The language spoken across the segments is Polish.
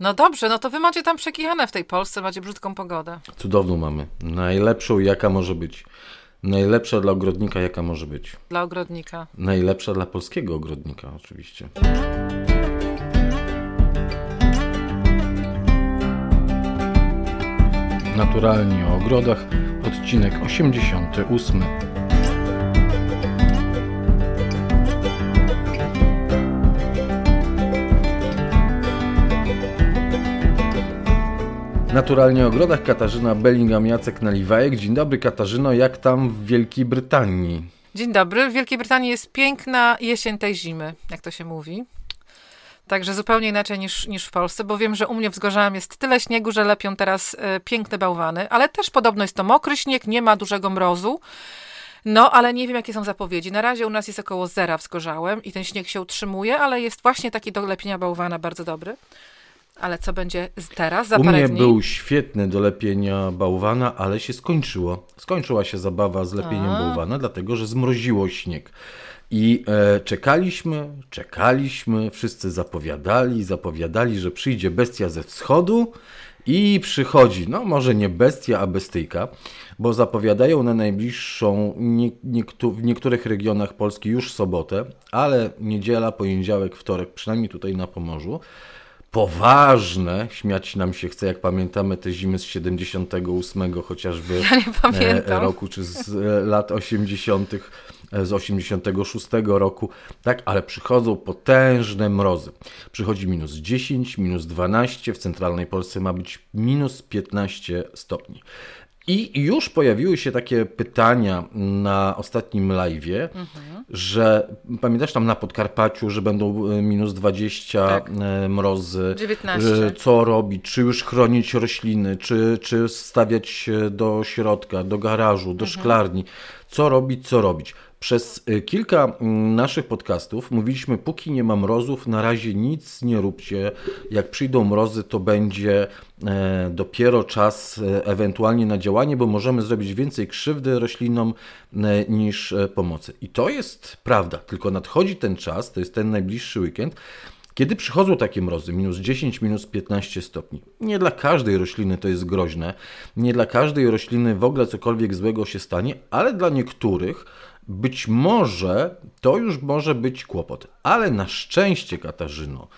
No dobrze, no to wy macie tam przekichane w tej Polsce, macie brzydką pogodę. Cudowną mamy. Najlepszą, jaka może być. Najlepsza dla ogrodnika, jaka może być. Dla ogrodnika. Najlepsza dla polskiego ogrodnika, oczywiście. Naturalnie o ogrodach, odcinek 88. Naturalnie ogrodach Katarzyna Bellingham-Jacek Naliwajek. Dzień dobry Katarzyno, jak tam w Wielkiej Brytanii? Dzień dobry. W Wielkiej Brytanii jest piękna jesień tej zimy, jak to się mówi. Także zupełnie inaczej niż, niż w Polsce, bo wiem, że u mnie w jest tyle śniegu, że lepią teraz e, piękne bałwany, ale też podobno jest to mokry śnieg, nie ma dużego mrozu. No, ale nie wiem, jakie są zapowiedzi. Na razie u nas jest około zera w Zgorzałem i ten śnieg się utrzymuje, ale jest właśnie taki do lepienia bałwana bardzo dobry. Ale co będzie teraz, za U parę mnie dni? był świetny do lepienia bałwana, ale się skończyło. Skończyła się zabawa z lepieniem A. bałwana, dlatego że zmroziło śnieg. I e, czekaliśmy, czekaliśmy, wszyscy zapowiadali, zapowiadali, że przyjdzie bestia ze wschodu i przychodzi, no może nie bestia, a bestyjka, bo zapowiadają na najbliższą, nie, niektó- w niektórych regionach Polski już sobotę, ale niedziela, poniedziałek, wtorek, przynajmniej tutaj na Pomorzu, poważne, śmiać nam się chce, jak pamiętamy te zimy z 78 chociażby Ja pamiętam. e, roku, czy z e, lat 80., e, z 86 roku, tak, ale przychodzą potężne mrozy. Przychodzi minus 10, minus 12, w centralnej Polsce ma być minus 15 stopni. I już pojawiły się takie pytania na ostatnim live'ie, że pamiętasz tam na Podkarpaciu, że będą e, minus 20 Tak. e, mrozy, 19. że co robić, czy już chronić rośliny, czy, czy stawiać e, do środka, do garażu, do szklarni, co robić, co robić. Przez e, kilka mm, naszych podcastów mówiliśmy, póki nie ma mrozów, na razie nic nie róbcie. Jak przyjdą mrozy, to będzie e, dopiero czas e, ewentualnie na działanie, bo możemy zrobić więcej krzywdy roślinom e, niż pomocy. I to jest prawda, tylko nadchodzi ten czas, to jest ten najbliższy weekend, kiedy przychodzą takie mrozy, minus 10, minus 15 stopni, nie dla każdej rośliny to jest groźne, nie dla każdej rośliny w ogóle cokolwiek złego się stanie, ale dla niektórych być może to już może być kłopot. Ale na szczęście, Katarzyno,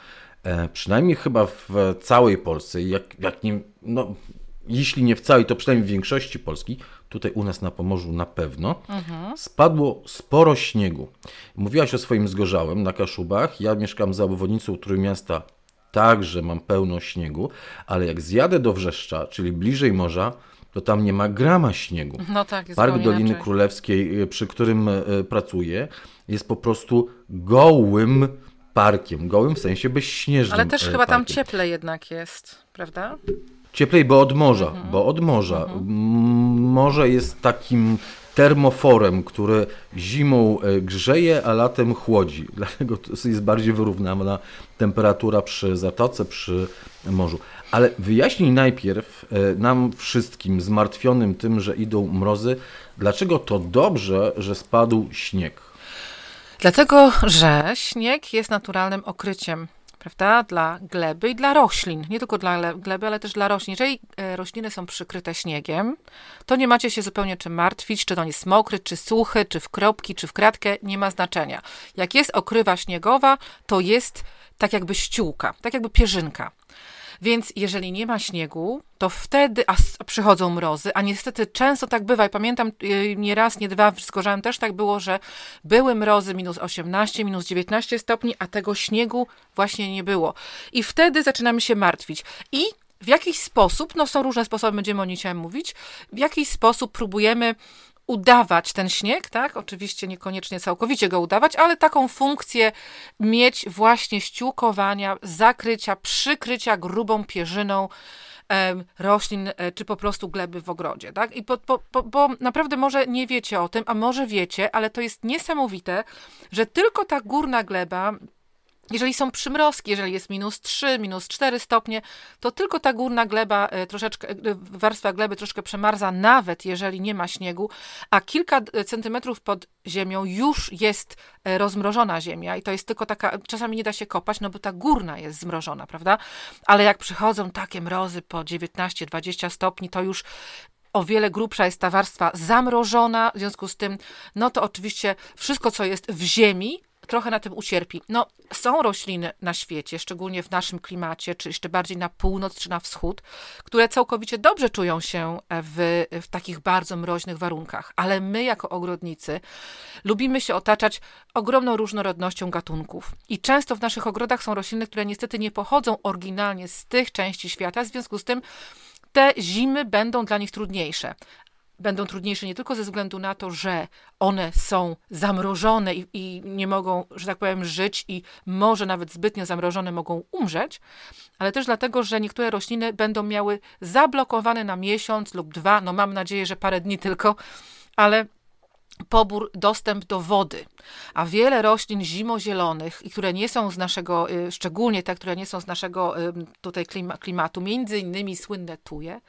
e, przynajmniej chyba w całej Polsce, jak, jak nie, no, jeśli nie w całej, to przynajmniej w większości Polski, tutaj u nas na Pomorzu na pewno, spadło sporo śniegu. Mówiłaś o swoim zgorzałem na Kaszubach. Ja mieszkam za obwodnicą Trójmiasta, także mam pełno śniegu, ale jak zjadę do Wrzeszcza, czyli bliżej morza, to tam nie ma grama śniegu. No tak, jest Park Doliny inaczej. Królewskiej, y, przy którym y, pracuję, jest po prostu gołym parkiem. Gołym w sensie bezśnieżnym. Ale też y, chyba tam parkiem. cieplej jednak jest, prawda? Cieplej, bo od morza, Mhm. bo od morza. M- Morze jest takim termoforem, który zimą grzeje, a latem chłodzi. Dlatego jest bardziej wyrównana temperatura przy zatoce, przy morzu. Ale wyjaśnij najpierw e, nam wszystkim zmartwionym tym, że idą mrozy, dlaczego to dobrze, że spadł śnieg. Dlatego, że śnieg jest naturalnym okryciem, prawda, dla gleby i dla roślin. Nie tylko dla le- gleby, ale też dla roślin. Jeżeli e, rośliny są przykryte śniegiem, to nie macie się zupełnie czym martwić, czy to jest mokry, czy suchy, czy w kropki, czy w kratkę, nie ma znaczenia. Jak jest okrywa śniegowa, to jest tak jakby ściółka, tak jakby pierzynka. Więc jeżeli nie ma śniegu, to wtedy a przychodzą mrozy, a niestety często tak bywa. I pamiętam yy, nie raz, nie dwa, Zgorzałem też tak było, że były mrozy minus 18, minus 19 stopni, a tego śniegu właśnie nie było. I wtedy zaczynamy się martwić. I w jakiś sposób, no są różne sposoby, będziemy o nich mówić, w jakiś sposób próbujemy udawać ten śnieg, tak? Oczywiście niekoniecznie całkowicie go udawać, ale taką funkcję mieć właśnie ściółkowania, zakrycia, przykrycia grubą pierzyną roślin, e, czy po prostu gleby w ogrodzie, tak? I po, po, po, bo naprawdę może nie wiecie o tym, a może wiecie, ale to jest niesamowite, że tylko ta górna gleba Jeżeli są przymrozki, jeżeli jest minus 3, minus 4 stopnie, to tylko ta górna gleba, e, troszeczkę, e, warstwa gleby troszkę przemarza, nawet jeżeli nie ma śniegu, a kilka e, centymetrów pod ziemią już jest rozmrożona ziemia i to jest tylko taka, czasami nie da się kopać, no bo ta górna jest zmrożona, prawda? Ale jak przychodzą takie mrozy po 19-20 stopni, to już o wiele grubsza jest ta warstwa zamrożona, w związku z tym, no to oczywiście wszystko, co jest w ziemi, trochę na tym ucierpi. No, są rośliny na świecie, szczególnie w naszym klimacie, czy jeszcze bardziej na północ, czy na wschód, które całkowicie dobrze czują się w, w takich bardzo mroźnych warunkach. Ale my, jako ogrodnicy, lubimy się otaczać ogromną różnorodnością gatunków. I często w naszych ogrodach są rośliny, które niestety nie pochodzą oryginalnie z tych części świata, w związku z tym te zimy będą dla nich trudniejsze będą trudniejsze nie tylko ze względu na to, że one są zamrożone i, i, nie mogą, że tak powiem, żyć i może nawet zbytnio zamrożone mogą umrzeć, ale też dlatego, że niektóre rośliny będą miały zablokowane na miesiąc lub dwa, no mam nadzieję, że parę dni tylko, ale pobór, dostęp do wody. A wiele roślin zimozielonych, i które nie są z naszego, y, szczególnie te, które nie są z naszego tutaj klimatu, między innymi słynne tuje,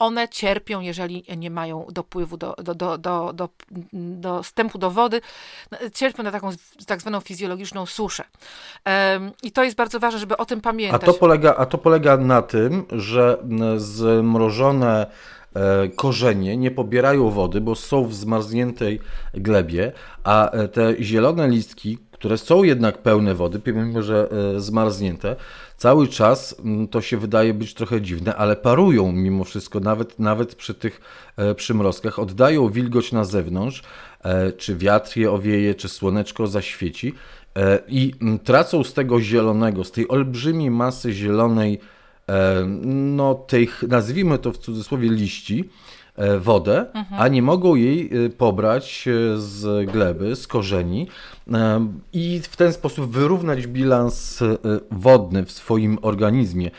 one cierpią, jeżeli nie mają dopływu do, do, do, do, do, dostępu do wody, cierpią na taką tak zwaną fizjologiczną suszę. I to jest bardzo ważne, żeby o tym pamiętać. A to polega, a to polega na tym, że zmrożone e, korzenie nie pobierają wody, bo są w zmarzniętej glebie, a e, te zielone listki, które są jednak pełne wody, pomimo że e, zmarznięte, cały czas to się wydaje być trochę dziwne, ale parują mimo wszystko, nawet, nawet przy tych e, przymrozkach, oddają wilgoć na zewnątrz, e, czy wiatr je owieje, czy słoneczko zaświeci i tracą z tego zielonego, z tej olbrzymiej masy zielonej, no tych, nazwijmy to w cudzysłowie liści, E, wodę, mhm. a nie mogą jej e, pobrać e, z gleby, z korzeni i w ten sposób wyrównać bilans wodny w swoim organizmie.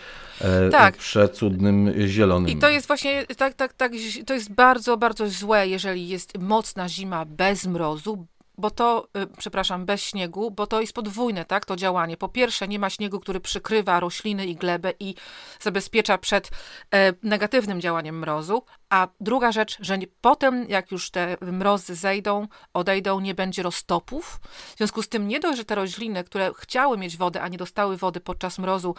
Tak. Przecudnym zielonym. I to jest właśnie, tak, tak, tak, to jest bardzo, bardzo złe, jeżeli jest mocna zima bez mrozu, bo to, y, przepraszam, bez śniegu, bo to jest podwójne, tak, to działanie. Po pierwsze, nie ma śniegu, który przykrywa rośliny i glebę i zabezpiecza przed e, negatywnym działaniem mrozu, a druga rzecz, że potem, jak już te mrozy zejdą, odejdą, nie będzie roztopów. W związku z tym nie dość, że te rośliny, które chciały mieć wodę, a nie dostały wody podczas mrozu,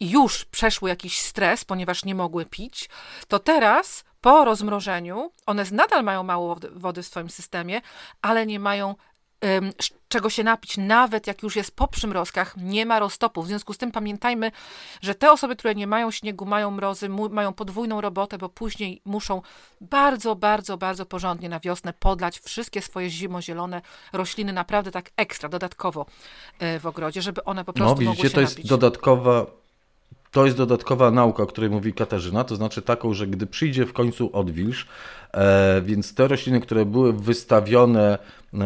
już przeszły jakiś stres, ponieważ nie mogły pić, to teraz po rozmrożeniu one nadal mają mało wody w swoim systemie, ale nie mają um, czego się napić, nawet jak już jest po przymrozkach, nie ma roztopów. W związku z tym pamiętajmy, że te osoby, które nie mają śniegu, mają mrozy, mają podwójną robotę, bo później muszą bardzo, bardzo, bardzo porządnie na wiosnę podlać wszystkie swoje zimozielone rośliny, naprawdę tak ekstra, dodatkowo e, w ogrodzie, żeby one po prostu no, widzicie, mogły się to jest dodatkowa to jest dodatkowa nauka, o której mówi Katarzyna, to znaczy taką, że gdy przyjdzie w końcu odwilż, e, więc te rośliny, które były wystawione e,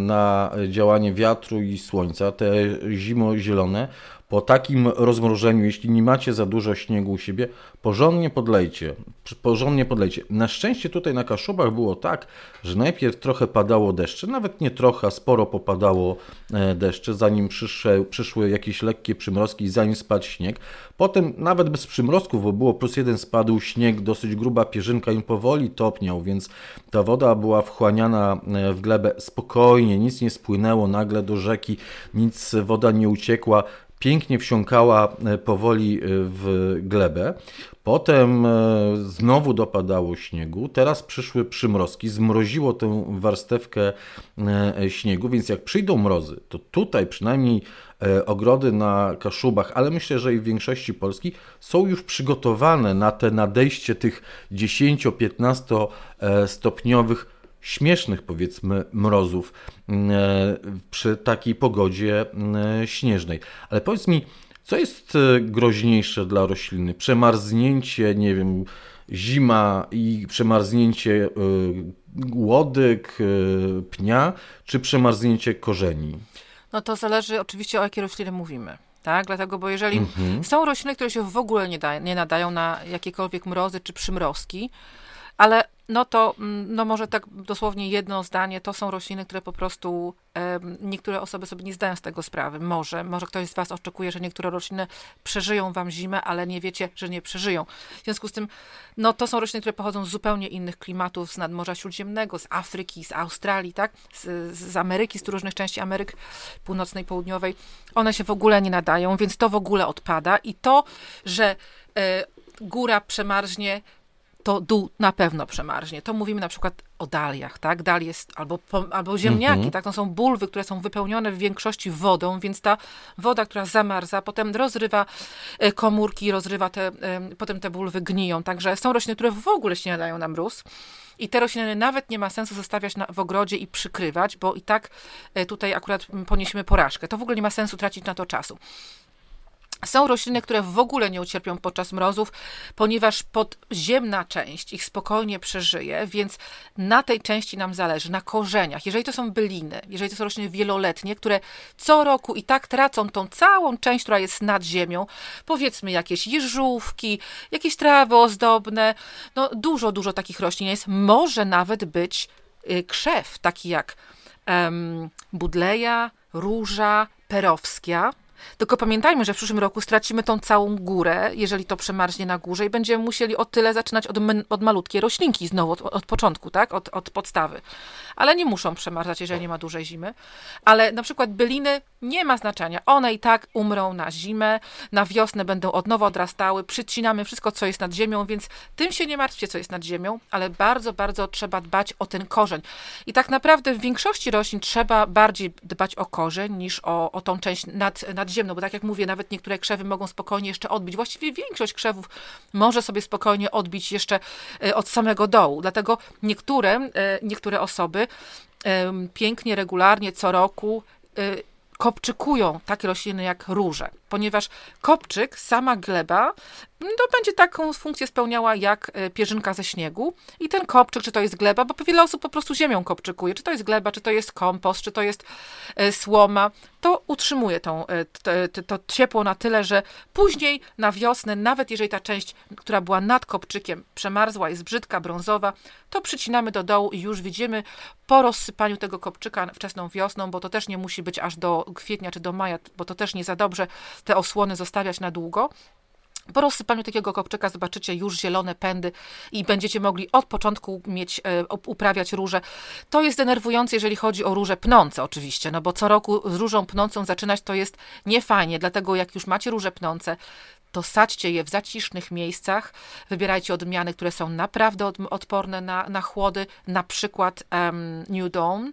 na działanie wiatru i słońca, te zimozielone, po takim rozmrożeniu, jeśli nie macie za dużo śniegu u siebie, porządnie podlejcie. Porządnie podlejcie. Na szczęście tutaj na Kaszubach było tak, że najpierw trochę padało deszcze, nawet nie trochę, sporo popadało e, deszcze, zanim przyszły, przyszły jakieś lekkie przymrozki, zanim spadł śnieg. Potem nawet bez przymrozków, bo było plus jeden, spadł śnieg, dosyć gruba pierzynka i powoli topniał, więc ta woda była wchłaniana e, w glebę spokojnie, nic nie spłynęło nagle do rzeki, nic woda nie uciekła pięknie wsiąkała e, powoli e, w glebę. Potem e, znowu dopadało śniegu, teraz przyszły przymrozki, zmroziło tę warstewkę śniegu, więc jak przyjdą mrozy, to tutaj przynajmniej ogrody na Kaszubach, ale myślę, że i w większości Polski są już przygotowane na te nadejście tych 10-15 stopniowych śmiesznych, powiedzmy, mrozów mm, e, przy takiej pogodzie mm, śnieżnej. Ale powiedz mi, co jest e, groźniejsze dla rośliny? Przemarznięcie, nie wiem, zima i przemarznięcie e, łodyg, pnia, czy przemarznięcie korzeni? No to zależy oczywiście o jakie rośliny mówimy. Tak, dlatego, bo jeżeli mhm. są rośliny, które się w ogóle nie, da, nie nadają na jakiekolwiek mrozy czy przymrozki, ale no to mm, no może tak dosłownie jedno zdanie, to są rośliny, które po prostu um, niektóre osoby sobie nie zdają z tego sprawy. Może, może ktoś z Was oczekuje, że niektóre rośliny przeżyją Wam zimę, ale nie wiecie, że nie przeżyją. W związku z tym, no to są rośliny, które pochodzą z zupełnie innych klimatów, z nadmorza śródziemnego, z Afryki, z Australii, tak? Z, z Ameryki, z różnych części Ameryk Północnej, Południowej. One się w ogóle nie nadają, więc to w ogóle odpada. I to, że e, góra przemarznie, to dół na pewno przemarznie. To mówimy na przykład o daliach, tak? Dalie jest, albo, albo ziemniaki, mm -hmm. tak? To są bulwy, które są wypełnione w większości wodą, więc ta woda, która zamarza, potem rozrywa e, komórki, rozrywa te, potem te bulwy gniją. Także są rośliny, które w ogóle się nie nadają na mróz. I te rośliny nawet nie ma sensu zostawiać na, w ogrodzie i przykrywać, bo i tak e, tutaj akurat poniesiemy porażkę. To w ogóle nie ma sensu tracić na to czasu. Są rośliny, które w ogóle nie ucierpią podczas mrozów, ponieważ podziemna część ich spokojnie przeżyje, więc na tej części nam zależy, na korzeniach. Jeżeli to są byliny, jeżeli to są rośliny wieloletnie, które co roku i tak tracą tą całą część, która jest nad ziemią, powiedzmy jakieś jeżówki, jakieś trawy ozdobne, no dużo, dużo takich roślin jest. Może nawet być y, krzew, taki jak um, budleja, róża, perowskia, tylko pamiętajmy, że w przyszłym roku stracimy tą całą górę, jeżeli to przemarznie na górze i będziemy musieli o tyle zaczynać od, od malutkiej roślinki znowu, od, od początku, tak? Od, od podstawy. Ale nie muszą przemarzać, jeżeli nie ma dużej zimy. Ale na przykład byliny nie ma znaczenia. One i tak umrą na zimę, na wiosnę będą od nowa odrastały, przycinamy wszystko, co jest nad ziemią, więc tym się nie martwcie, co jest nad ziemią, ale bardzo, bardzo trzeba dbać o ten korzeń. I tak naprawdę w większości roślin trzeba bardziej dbać o korzeń niż o, o tą część nad, nadziemną, bo tak jak mówię, nawet niektóre krzewy mogą spokojnie jeszcze odbić. Właściwie większość krzewów może sobie spokojnie odbić jeszcze e, od samego dołu. Dlatego niektóre, e, niektóre osoby pięknie, regularnie, co roku e, kopczykują takie rośliny jak róże, ponieważ kopczyk, sama gleba, no, będzie taką funkcję spełniała jak e, pierzynka ze śniegu. I ten kopczyk, czy to jest gleba, bo wiele osób po prostu ziemią kopczykuje, czy to jest gleba, czy to jest kompost, czy to jest e, słoma, to utrzymuje tą, e, to, to ciepło na tyle, że później na wiosnę, nawet jeżeli ta część, która była nad kopczykiem przemarzła, jest brzydka, brązowa, to przycinamy do dołu i już widzimy po rozsypaniu tego kopczyka wczesną wiosną, bo to też nie musi być aż do kwietnia czy do maja, bo to też nie za dobrze te osłony zostawiać na długo, po rozsypaniu takiego kopczyka zobaczycie już zielone pędy i będziecie mogli od początku mieć, e, uprawiać róże. To jest denerwujące, jeżeli chodzi o róże pnące oczywiście, no bo co roku z różą pnącą zaczynać to jest niefajnie, dlatego jak już macie róże pnące, to sadźcie je w zacisznych miejscach, wybierajcie odmiany, które są naprawdę odporne na, na chłody, na przykład um, New Dawn,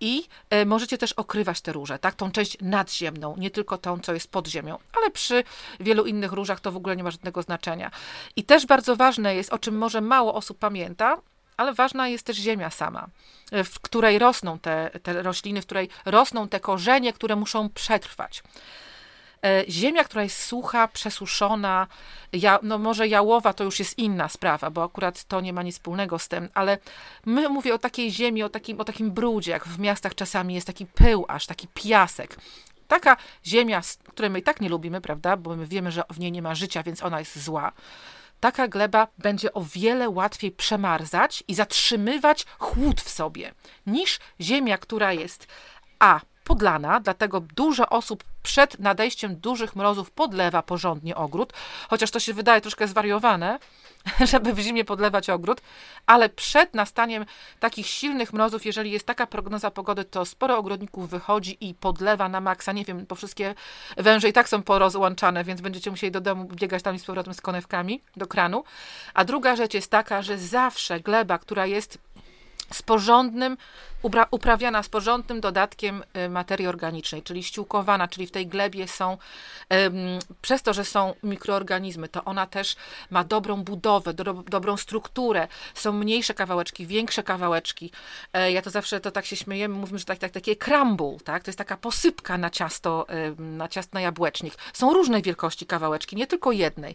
i e, możecie też okrywać te róże, tak? Tą część nadziemną, nie tylko tą, co jest pod ziemią, ale przy wielu innych różach to w ogóle nie ma żadnego znaczenia. I też bardzo ważne jest, o czym może mało osób pamięta, ale ważna jest też ziemia sama, e, w której rosną te, te rośliny, w której rosną te korzenie, które muszą przetrwać. E, ziemia, która jest sucha, przesuszona, ja, no może jałowa to już jest inna sprawa, bo akurat to nie ma nic wspólnego z tym, ale my mówię o takiej ziemi, o takim, o takim brudzie, jak w miastach czasami jest taki pył aż, taki piasek. Taka ziemia, której my i tak nie lubimy, prawda, bo my wiemy, że w niej nie ma życia, więc ona jest zła taka gleba będzie o wiele łatwiej przemarzać i zatrzymywać chłód w sobie niż ziemia, która jest a podlana, dlatego dużo osób przed nadejściem dużych mrozów podlewa porządnie ogród, chociaż to się wydaje troszkę zwariowane, żeby w zimie podlewać ogród, ale przed nastaniem takich silnych mrozów, jeżeli jest taka prognoza pogody, to sporo ogrodników wychodzi i podlewa na maksa. Nie wiem, bo wszystkie węże i tak są porozłączane, więc będziecie musieli do domu biegać tam z powrotem z konewkami do kranu. A druga rzecz jest taka, że zawsze gleba, która jest z porządnym, uprawiana z porządnym dodatkiem y, materii organicznej, czyli ściółkowana, czyli w tej glebie są, przez to, że są mikroorganizmy, to ona też ma dobrą budowę, do, dobrą strukturę, są mniejsze kawałeczki, większe kawałeczki. E, ja to zawsze to tak się śmiejemy, mówimy, że tak, tak, takie crumble, tak? to jest taka posypka na ciasto, na ciasto na jabłecznik. Są różnej wielkości kawałeczki, nie tylko jednej.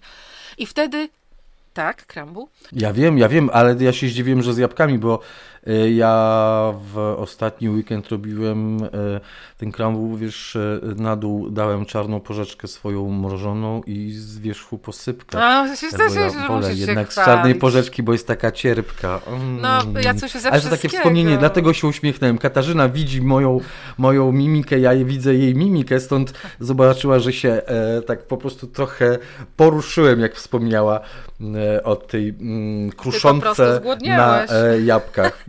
I wtedy tak, krambu. Ja wiem, ja wiem, ale ja się zdziwiłem, że z jabłkami, bo ja w ostatni weekend robiłem e, ten crumble, wiesz, e, na dół dałem czarną porzeczkę swoją mrożoną i z wierzchu posypkę. A, się też ja wolę jednak z czarnej porzeczki, bo jest taka cierpka. Mm. No, ja coś ze Ale to takie wspomnienie, dlatego się uśmiechnąłem. Katarzyna widzi moją, moją mimikę, ja widzę jej mimikę, stąd zobaczyła, że się e, tak po prostu trochę poruszyłem, jak wspomniała e, o tej mm, kruszonce na e, jabłkach.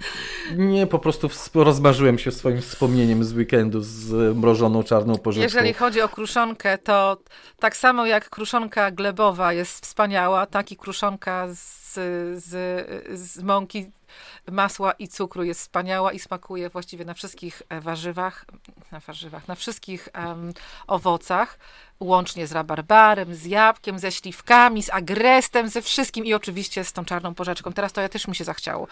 Nie, po prostu rozmarzyłem się swoim wspomnieniem z weekendu z mrożoną czarną porzeczką. Jeżeli chodzi o kruszonkę, to tak samo jak kruszonka glebowa jest wspaniała, tak i kruszonka z, z, z mąki masła i cukru jest wspaniała i smakuje właściwie na wszystkich e, warzywach, na warzywach, na wszystkich um, owocach łącznie z rabarbarem, z jabłkiem, ze śliwkami, z agrestem, ze wszystkim i oczywiście z tą czarną porzeczką. Teraz to ja też mi się zachciało.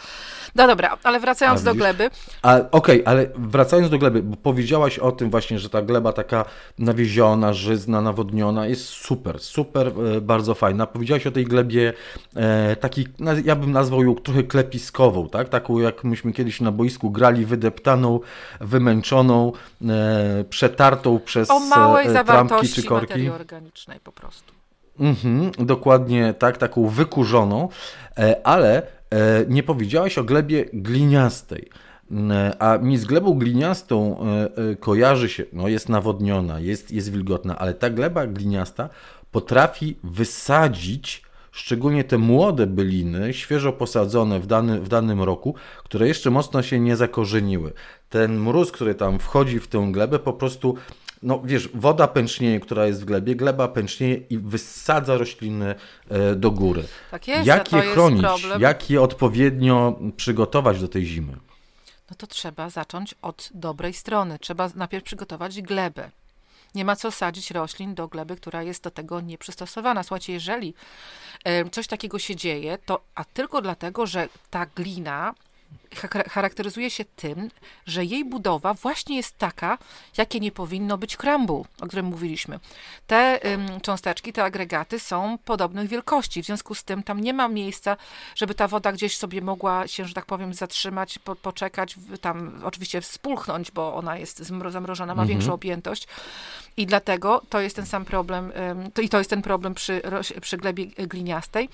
No dobra, ale wracając do gleby. Okej, okay, ale wracając do gleby, bo powiedziałaś o tym właśnie, że ta gleba taka nawieziona, żyzna, nawodniona jest super, super, e, bardzo fajna. Powiedziałaś o tej glebie e, takiej, ja bym nazwał ją trochę klepiskową, tak? Taką jak myśmy kiedyś na boisku grali, wydeptaną, wymęczoną, e, przetartą przez o małej e, trampki czy korki materii organicznej po prostu. Mhm, dokładnie tak, taką wykurzoną, e, ale e, nie powiedziałeś o glebie gliniastej. E, a mi z glebą gliniastą kojarzy się, no jest nawodniona, jest, jest wilgotna, ale ta gleba gliniasta potrafi wysadzić szczególnie te młode byliny, świeżo posadzone w, dany, w danym roku, które jeszcze mocno się nie zakorzeniły. Ten mróz, który tam wchodzi w tę glebę, po prostu no wiesz, woda pęcznieje, która jest w glebie, gleba pęcznieje i wysadza rośliny e, do góry. Tak jest, jak je chronić, jak je odpowiednio przygotować do tej zimy? No to trzeba zacząć od dobrej strony. Trzeba najpierw przygotować glebę. Nie ma co sadzić roślin do gleby, która jest do tego nieprzystosowana. Słuchajcie, jeżeli coś takiego się dzieje, to a tylko dlatego, że ta glina charakteryzuje się tym, że jej budowa właśnie jest taka, jakie nie powinno być crumble, o którym mówiliśmy. Te ym, cząsteczki, te agregaty są podobnych wielkości, w związku z tym tam nie ma miejsca, żeby ta woda gdzieś sobie mogła się, że tak powiem, zatrzymać, po, poczekać, tam oczywiście spulchnąć, bo ona jest zamrożona, ma mhm. większą objętość i dlatego to jest ten sam problem, ym, to, i to jest ten problem przy, przy glebie gliniastej,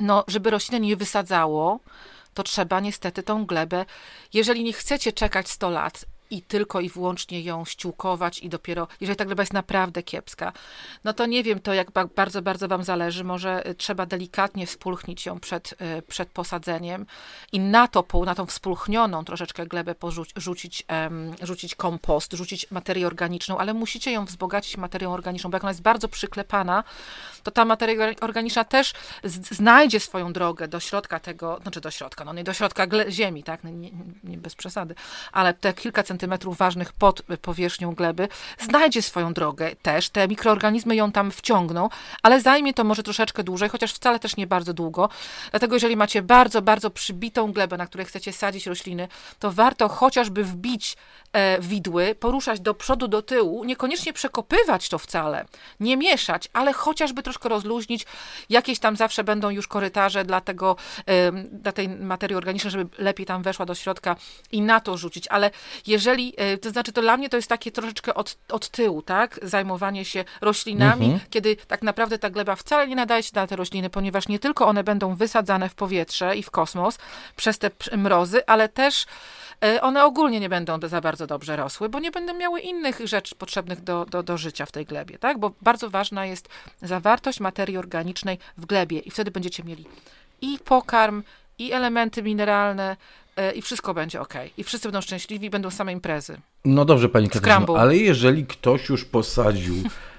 no, żeby rośliny nie wysadzało, to trzeba niestety tą glebę, jeżeli nie chcecie czekać 100 lat, i tylko i wyłącznie ją ściółkować i dopiero, jeżeli ta gleba jest naprawdę kiepska, no to nie wiem, to jak bardzo, bardzo wam zależy, może y, trzeba delikatnie wspulchnić ją przed, y, przed posadzeniem i na to, na tą wspulchnioną troszeczkę glebę rzucić, rzucić kompost, rzucić materię organiczną, ale musicie ją wzbogacić materią organiczną, bo jak ona jest bardzo przyklepana, to ta materia organiczna też znajdzie swoją drogę do środka tego, znaczy do środka, no nie do środka ziemi, tak, no nie, nie bez przesady, ale te kilka centymetrów centymetrów ważnych pod powierzchnią gleby, znajdzie swoją drogę też. Te mikroorganizmy ją tam wciągną, ale zajmie to może troszeczkę dłużej, chociaż wcale też nie bardzo długo. Dlatego jeżeli macie bardzo, bardzo przybitą glebę, na której chcecie sadzić rośliny, to warto chociażby wbić e, widły, poruszać do przodu, do tyłu, niekoniecznie przekopywać to wcale, nie mieszać, ale chociażby troszkę rozluźnić. Jakieś tam zawsze będą już korytarze dla tego, e, dla tej materii organicznej, żeby lepiej tam weszła do środka i na to rzucić. Ale jeżeli jeżeli, e, to znaczy to dla mnie to jest takie troszeczkę od, od tyłu, tak? Zajmowanie się roślinami, mhm. kiedy tak naprawdę ta gleba wcale nie nadaje się na te rośliny, ponieważ nie tylko one będą wysadzane w powietrze i w kosmos przez te mrozy, ale też e, one ogólnie nie będą za bardzo dobrze rosły, bo nie będą miały innych rzeczy potrzebnych do, do, do życia w tej glebie, tak? Bo bardzo ważna jest zawartość materii organicznej w glebie i wtedy będziecie mieli i pokarm, i elementy mineralne, i wszystko będzie ok. I wszyscy będą szczęśliwi, będą same imprezy. No dobrze, pani Katarzyna, ale jeżeli ktoś już posadził E,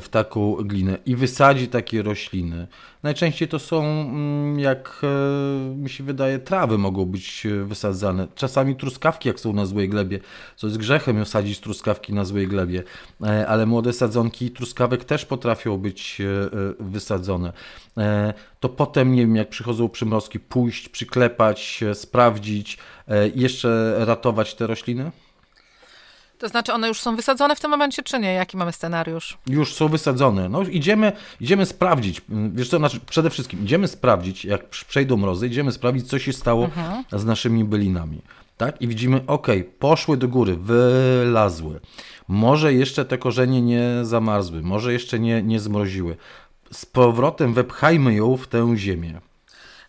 w taką glinę i wysadzi takie rośliny. Najczęściej to są, mm, jak e, mi się wydaje, trawy mogą być e, wysadzane. Czasami truskawki, jak są na złej glebie, co jest grzechem sadzić truskawki na złej glebie, ale młode sadzonki truskawek też potrafią być wysadzone. To potem, nie wiem, jak przychodzą przymrozki, pójść, przyklepać, sprawdzić jeszcze ratować te rośliny? To znaczy one już są wysadzone w tym momencie, czy nie? Jaki mamy scenariusz? Już są wysadzone. No idziemy, idziemy sprawdzić, wiesz co, znaczy przede wszystkim idziemy sprawdzić, jak przejdą mrozy, idziemy sprawdzić, co się stało mhm. z naszymi bylinami. Tak? I widzimy, ok, poszły do góry, wylazły. Może jeszcze te korzenie nie zamarzły, może jeszcze nie, nie zmroziły. Z powrotem wepchajmy ją w tę ziemię.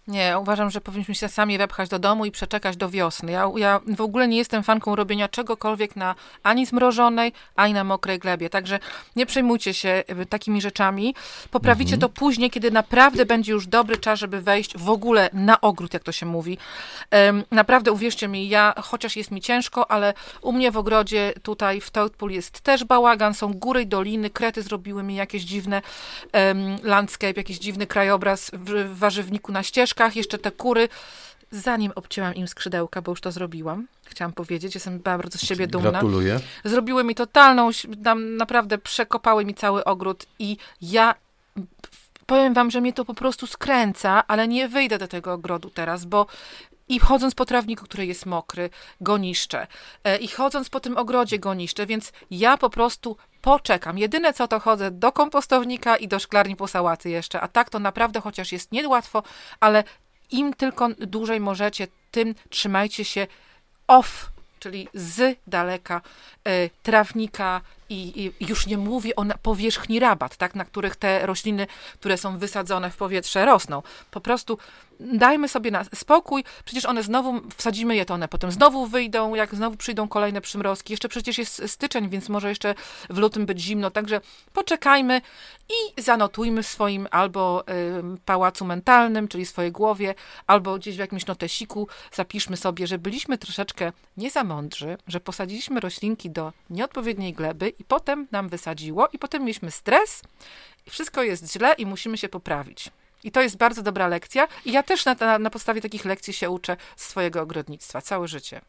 Nie, uważam, że powinniśmy się sami wepchać do domu i przeczekać do wiosny. Ja, ja w ogóle nie jestem fanką robienia czegokolwiek na ani zmrożonej, ani na mokrej glebie. Także nie przejmujcie się y, takimi rzeczami. Poprawicie mhm. to później, kiedy naprawdę będzie już dobry czas, żeby wejść w ogóle na ogród, jak to się mówi. Naprawdę uwierzcie mi, ja, chociaż jest mi ciężko, ale u mnie w ogrodzie tutaj w Toadpool jest też bałagan, są góry i doliny, krety zrobiły mi jakieś dziwne landscape, jakiś dziwny krajobraz w, w warzywniku na ścieżce jeszcze te kury, zanim obcięłam im skrzydełka, bo już to zrobiłam, chciałam powiedzieć, jestem bardzo z siebie dumna. Gratuluję. Zrobiły mi totalną, tam naprawdę przekopały mi cały ogród i ja powiem wam, że mnie to po prostu skręca, ale nie wyjdę do tego ogrodu teraz, bo i chodząc po trawniku, który jest mokry, go niszczę. E, I chodząc po tym ogrodzie go niszczę, więc ja po prostu poczekam. Jedyne co to chodzę do kompostownika i do szklarni po sałaty jeszcze, a tak to naprawdę chociaż jest niełatwo, ale im tylko dłużej możecie, tym trzymajcie się off, czyli z daleka y, trawnika, i, i, już nie mówię o powierzchni rabat, tak, na których te rośliny, które są wysadzone w powietrze, rosną. Po prostu dajmy sobie na spokój, przecież one znowu, wsadzimy je, to one potem znowu wyjdą, jak znowu przyjdą kolejne przymrozki. Jeszcze przecież jest styczeń, więc może jeszcze w lutym być zimno, także poczekajmy i zanotujmy w swoim albo y, pałacu mentalnym, czyli swojej głowie, albo gdzieś w jakimś notesiku zapiszmy sobie, że byliśmy troszeczkę nie za mądrzy, że posadziliśmy roślinki do nieodpowiedniej gleby i potem nam wysadziło i potem mieliśmy stres i wszystko jest źle i musimy się poprawić. I to jest bardzo dobra lekcja. I ja też na, na, na podstawie takich lekcji się uczę swojego ogrodnictwa całe życie.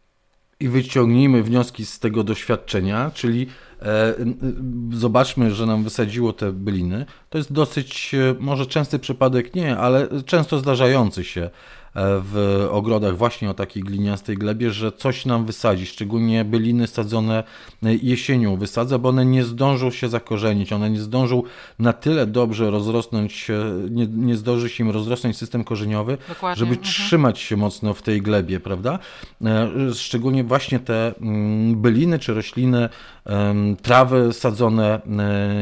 I wyciągnijmy wnioski z tego doświadczenia, czyli e, zobaczmy, że nam wysadziło te byliny. To jest dosyć, e, może częsty przypadek nie, ale często zdarzający się w ogrodach właśnie o takiej gliniastej glebie, że coś nam wysadzi, szczególnie byliny sadzone jesienią wysadza, bo one nie zdążą się zakorzenić, one nie zdążą na tyle dobrze rozrosnąć, nie, nie zdąży się im rozrosnąć system korzeniowy, Dokładnie. żeby mhm. trzymać się mocno w tej glebie, prawda? E, szczególnie właśnie te mm, byliny czy rośliny, trawy sadzone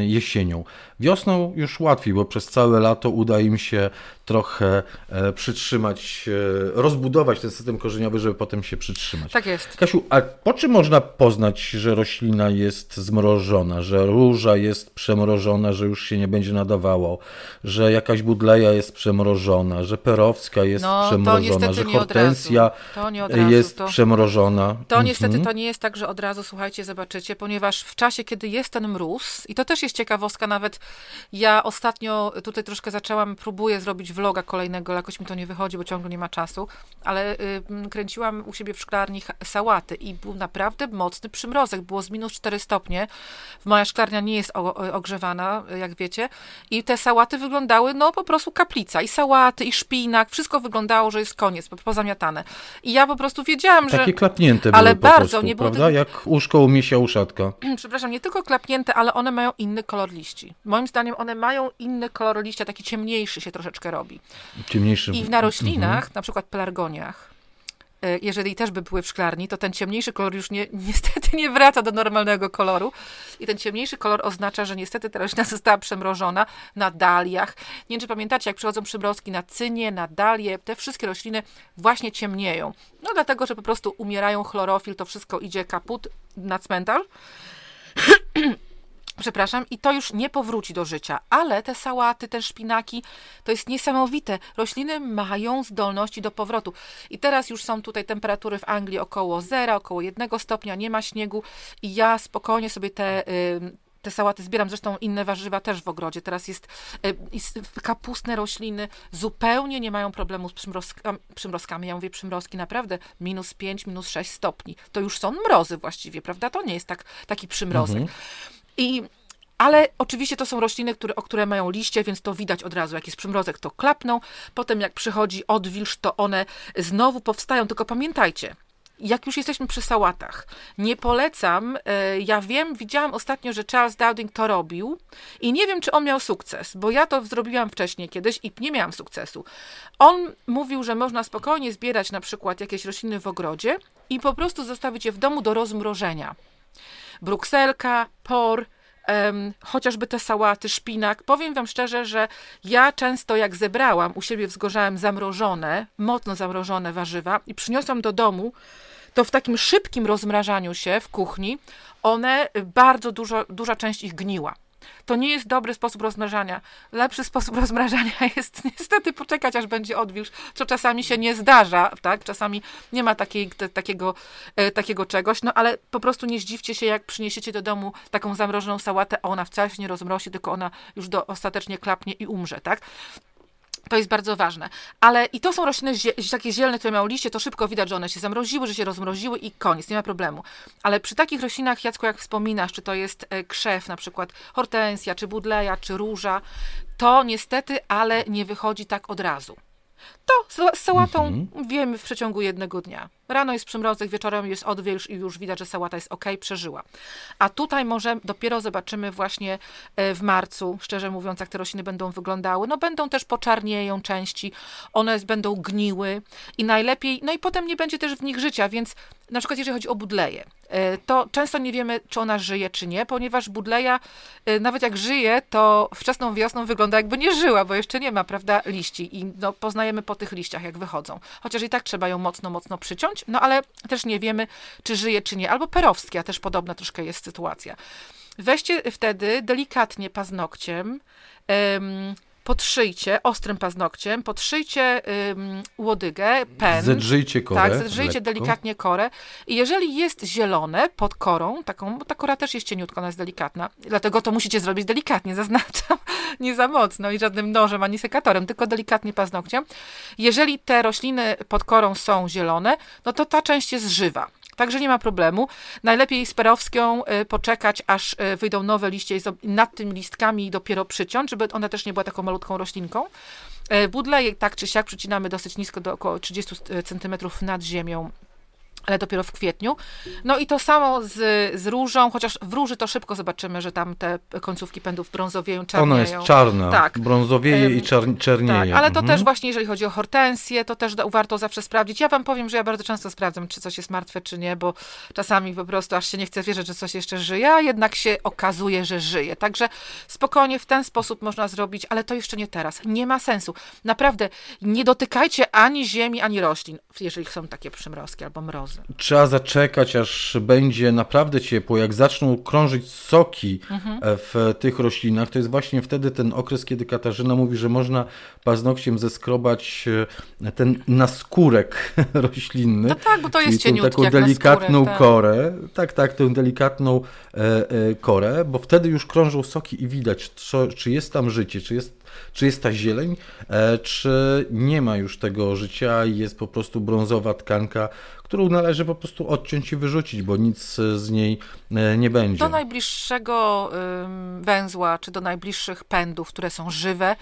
jesienią. Wiosną już łatwiej, bo przez całe lato uda im się trochę e, przytrzymać, e, rozbudować ten system korzeniowy, żeby potem się przytrzymać. Tak jest. Kasiu, a po czym można poznać, że roślina jest zmrożona, że róża jest przemrożona, że już się nie będzie nadawało, że jakaś budleja jest przemrożona, że perowska jest no, przemrożona, że hortensja jest to, przemrożona? To mhm. niestety to nie jest tak, że od razu, słuchajcie, zobaczycie, ponieważ w czasie, kiedy jest ten mróz, i to też jest ciekawostka, nawet ja ostatnio tutaj troszkę zaczęłam, próbuję zrobić vloga kolejnego, ale jakoś mi to nie wychodzi, bo ciągle nie ma czasu, ale y, kręciłam u siebie w szklarni sałaty i był naprawdę mocny przymrozek, było z minus 4 stopnie. Moja szklarnia nie jest ogrzewana, jak wiecie, i te sałaty wyglądały, no po prostu kaplica. I sałaty, i szpinak, wszystko wyglądało, że jest koniec, pozamiatane. I ja po prostu wiedziałam, Takie że... Takie klapnięte były Ale bardzo, prostu, nie było prawda? Jak łóżko u misia uszatka. Przepraszam, nie tylko klapnięte, ale one mają inny kolor liści. Moim zdaniem one mają inny kolor liścia, taki ciemniejszy się troszeczkę robi. Ciemniejszy. I na roślinach, mhm. na przykład pelargoniach, jeżeli też by były w szklarni, to ten ciemniejszy kolor już nie, niestety nie wraca do normalnego koloru. I ten ciemniejszy kolor oznacza, że niestety ta roślina została przemrożona na daliach. Nie wiem, czy pamiętacie, jak przychodzą przymrozki na cynie, na dalie, te wszystkie rośliny właśnie ciemnieją. No dlatego, że po prostu umierają chlorofil, to wszystko idzie kaput na cmentarz. Przepraszam, i to już nie powróci do życia, ale te sałaty, te szpinaki, to jest niesamowite. Rośliny mają zdolności do powrotu. I teraz już są tutaj temperatury w Anglii około zera, około jednego stopnia, nie ma śniegu i ja spokojnie sobie te, te sałaty zbieram, zresztą inne warzywa też w ogrodzie. Teraz jest, jest kapustne rośliny, zupełnie nie mają problemu z przymrozkami, przymrozkami. Ja mówię przymrozki naprawdę minus 5, minus 6 stopni. To już są mrozy właściwie, prawda? To nie jest tak, taki przymrozek. Mhm. I ale oczywiście to są rośliny, które, o które mają liście, więc to widać od razu. Jak jest przymrozek, to klapną. Potem jak przychodzi odwilż, to one znowu powstają. Tylko pamiętajcie, jak już jesteśmy przy sałatach, nie polecam, e, ja wiem, widziałam ostatnio, że Charles Dowding to robił i nie wiem, czy on miał sukces, bo ja to zrobiłam wcześniej kiedyś i nie miałam sukcesu. On mówił, że można spokojnie zbierać na przykład jakieś rośliny w ogrodzie i po prostu zostawić je w domu do rozmrożenia. Brukselka, por, um, chociażby te sałaty, szpinak. Powiem wam szczerze, że ja często jak zebrałam u siebie wzgorzałem zamrożone, mocno zamrożone warzywa i przyniosłam do domu, to w takim szybkim rozmrażaniu się w kuchni one bardzo dużo, duża część ich gniła. To nie jest dobry sposób rozmrażania. Lepszy sposób rozmrażania jest niestety poczekać, aż będzie odwilż, co czasami się nie zdarza, tak? Czasami nie ma takiej, te, takiego, e, takiego czegoś, no ale po prostu nie zdziwcie się, jak przyniesiecie do domu taką zamrożoną sałatę, a ona wcale się nie rozmrosi, tylko ona już do, ostatecznie klapnie i umrze, tak? To jest bardzo ważne. Ale i to są rośliny takie zielone, które mają liście, to szybko widać, że one się zamroziły, że się rozmroziły i koniec, nie ma problemu. Ale przy takich roślinach, Jacku, jak wspominasz, czy to jest e, krzew, na przykład hortensja, czy budleja, czy róża, to niestety, ale nie wychodzi tak od razu. To z sałatą mhm. wiemy w przeciągu jednego dnia. Rano jest przymrozek, wieczorem jest odwilż i już widać, że sałata jest ok, przeżyła. A tutaj może dopiero zobaczymy właśnie e, w marcu, szczerze mówiąc, jak te rośliny będą wyglądały. No będą też poczarnieją części, one będą gniły i najlepiej, no i potem nie będzie też w nich życia, więc na przykład jeżeli chodzi o budleję, e, to często nie wiemy, czy ona żyje, czy nie, ponieważ budleja, e, nawet jak żyje, to wczesną wiosną wygląda jakby nie żyła, bo jeszcze nie ma, prawda, liści i no, poznajemy po tych liściach, jak wychodzą. Chociaż i tak trzeba ją mocno, mocno no ale też nie wiemy, czy żyje, czy nie. Albo perowskia, też podobna troszkę jest sytuacja. Weźcie wtedy delikatnie paznokciem, podszyjcie ostrym paznokciem, podszyjcie ym, łodygę, pen. Zedrzyjcie korę. Tak, zedrzyjcie lekko. delikatnie korę. I jeżeli jest zielone pod korą, taką, bo ta kora też jest cieniutka, ona jest delikatna, dlatego to musicie zrobić delikatnie, zaznaczam, nie za mocno i żadnym nożem ani sekatorem, tylko delikatnie paznokciem. Jeżeli te rośliny pod korą są zielone, no to ta część jest żywa. Także nie ma problemu. Najlepiej z perowską y, poczekać, aż y, wyjdą nowe liście i nad tymi listkami dopiero przyciąć, żeby ona też nie była taką malutką roślinką. Y, budle tak czy siak przycinamy dosyć nisko, do około 30 cm nad ziemią ale dopiero w kwietniu. No i to samo z, z różą, chociaż w róży to szybko zobaczymy, że tam te końcówki pędów brązowieją, czarnieją. Ona jest czarna, tak. brązowieje i czar, czernieje. Tak, ale to mhm. też właśnie, jeżeli chodzi o hortensję, to też warto zawsze sprawdzić. Ja wam powiem, że ja bardzo często sprawdzam, czy coś jest martwe, czy nie, bo czasami po prostu aż się nie chce wierzyć, że coś jeszcze żyje, a jednak się okazuje, że żyje. Także spokojnie w ten sposób można zrobić, ale to jeszcze nie teraz. Nie ma sensu. Naprawdę, nie dotykajcie ani ziemi, ani roślin, jeżeli są takie przymrozki albo mrozy. Trzeba zaczekać, aż będzie naprawdę ciepło. Jak zaczną krążyć soki mhm. w tych roślinach, to jest właśnie wtedy ten okres, kiedy Katarzyna mówi, że można paznokciem zeskrobać e, ten naskórek roślinny. No tak, bo to jest cieniutki, taką delikatną tak. korę. Tak, tak, tę delikatną e, e, korę, bo wtedy już krążą soki i widać, co, czy jest tam życie, czy jest czy jest ta zieleń, e, czy nie ma już tego życia i jest po prostu brązowa tkanka, którą należy po prostu odciąć i wyrzucić, bo nic z niej e, nie będzie. Do najbliższego węzła, czy do najbliższych pędów, które są żywe,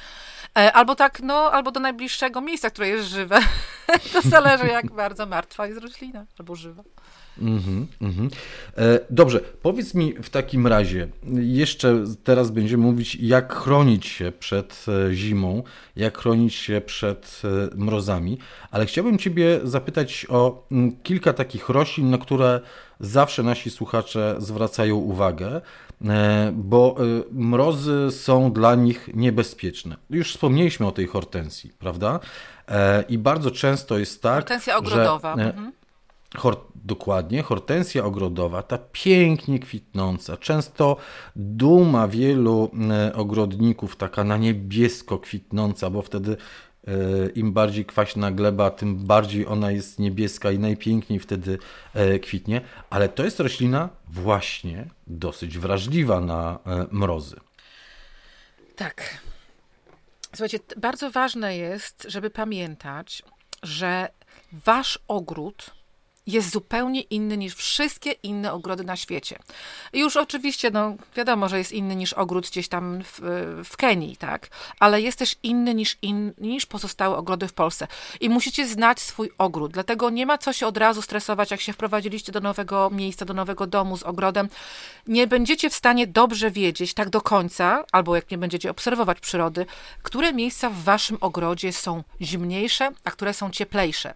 e, albo tak, no, albo do najbliższego miejsca, które jest żywe. to zależy, jak bardzo martwa jest roślina, albo żywa. Mm -hmm, Dobrze, powiedz mi w takim razie, jeszcze teraz będziemy mówić, jak chronić się przed e, zimą, jak chronić się przed e, mrozami, ale chciałbym Ciebie zapytać o mm, kilka takich roślin, na które zawsze nasi słuchacze zwracają uwagę, bo mrozy są dla nich niebezpieczne. Już wspomnieliśmy o tej hortensji, prawda? I bardzo często jest tak. Hortensja ogrodowa. Że, mhm. Dokładnie, hortensja ogrodowa, ta pięknie kwitnąca, często duma wielu e, ogrodników, taka na niebiesko kwitnąca, bo wtedy e, im bardziej kwaśna gleba, tym bardziej ona jest niebieska i najpiękniej wtedy e, kwitnie, ale to jest roślina właśnie dosyć wrażliwa na mrozy. Tak. Słuchajcie, bardzo ważne jest, żeby pamiętać, że wasz ogród jest zupełnie inny niż wszystkie inne ogrody na świecie. Już oczywiście, no wiadomo, że jest inny niż ogród gdzieś tam w, w Kenii, tak? Ale jest też inny niż, in, niż pozostałe ogrody w Polsce. I musicie znać swój ogród. Dlatego nie ma co się od razu stresować, jak się wprowadziliście do nowego miejsca, do nowego domu z ogrodem. Nie będziecie w stanie dobrze wiedzieć tak do końca, albo jak nie będziecie obserwować przyrody, które miejsca w waszym ogrodzie są zimniejsze, a które są cieplejsze.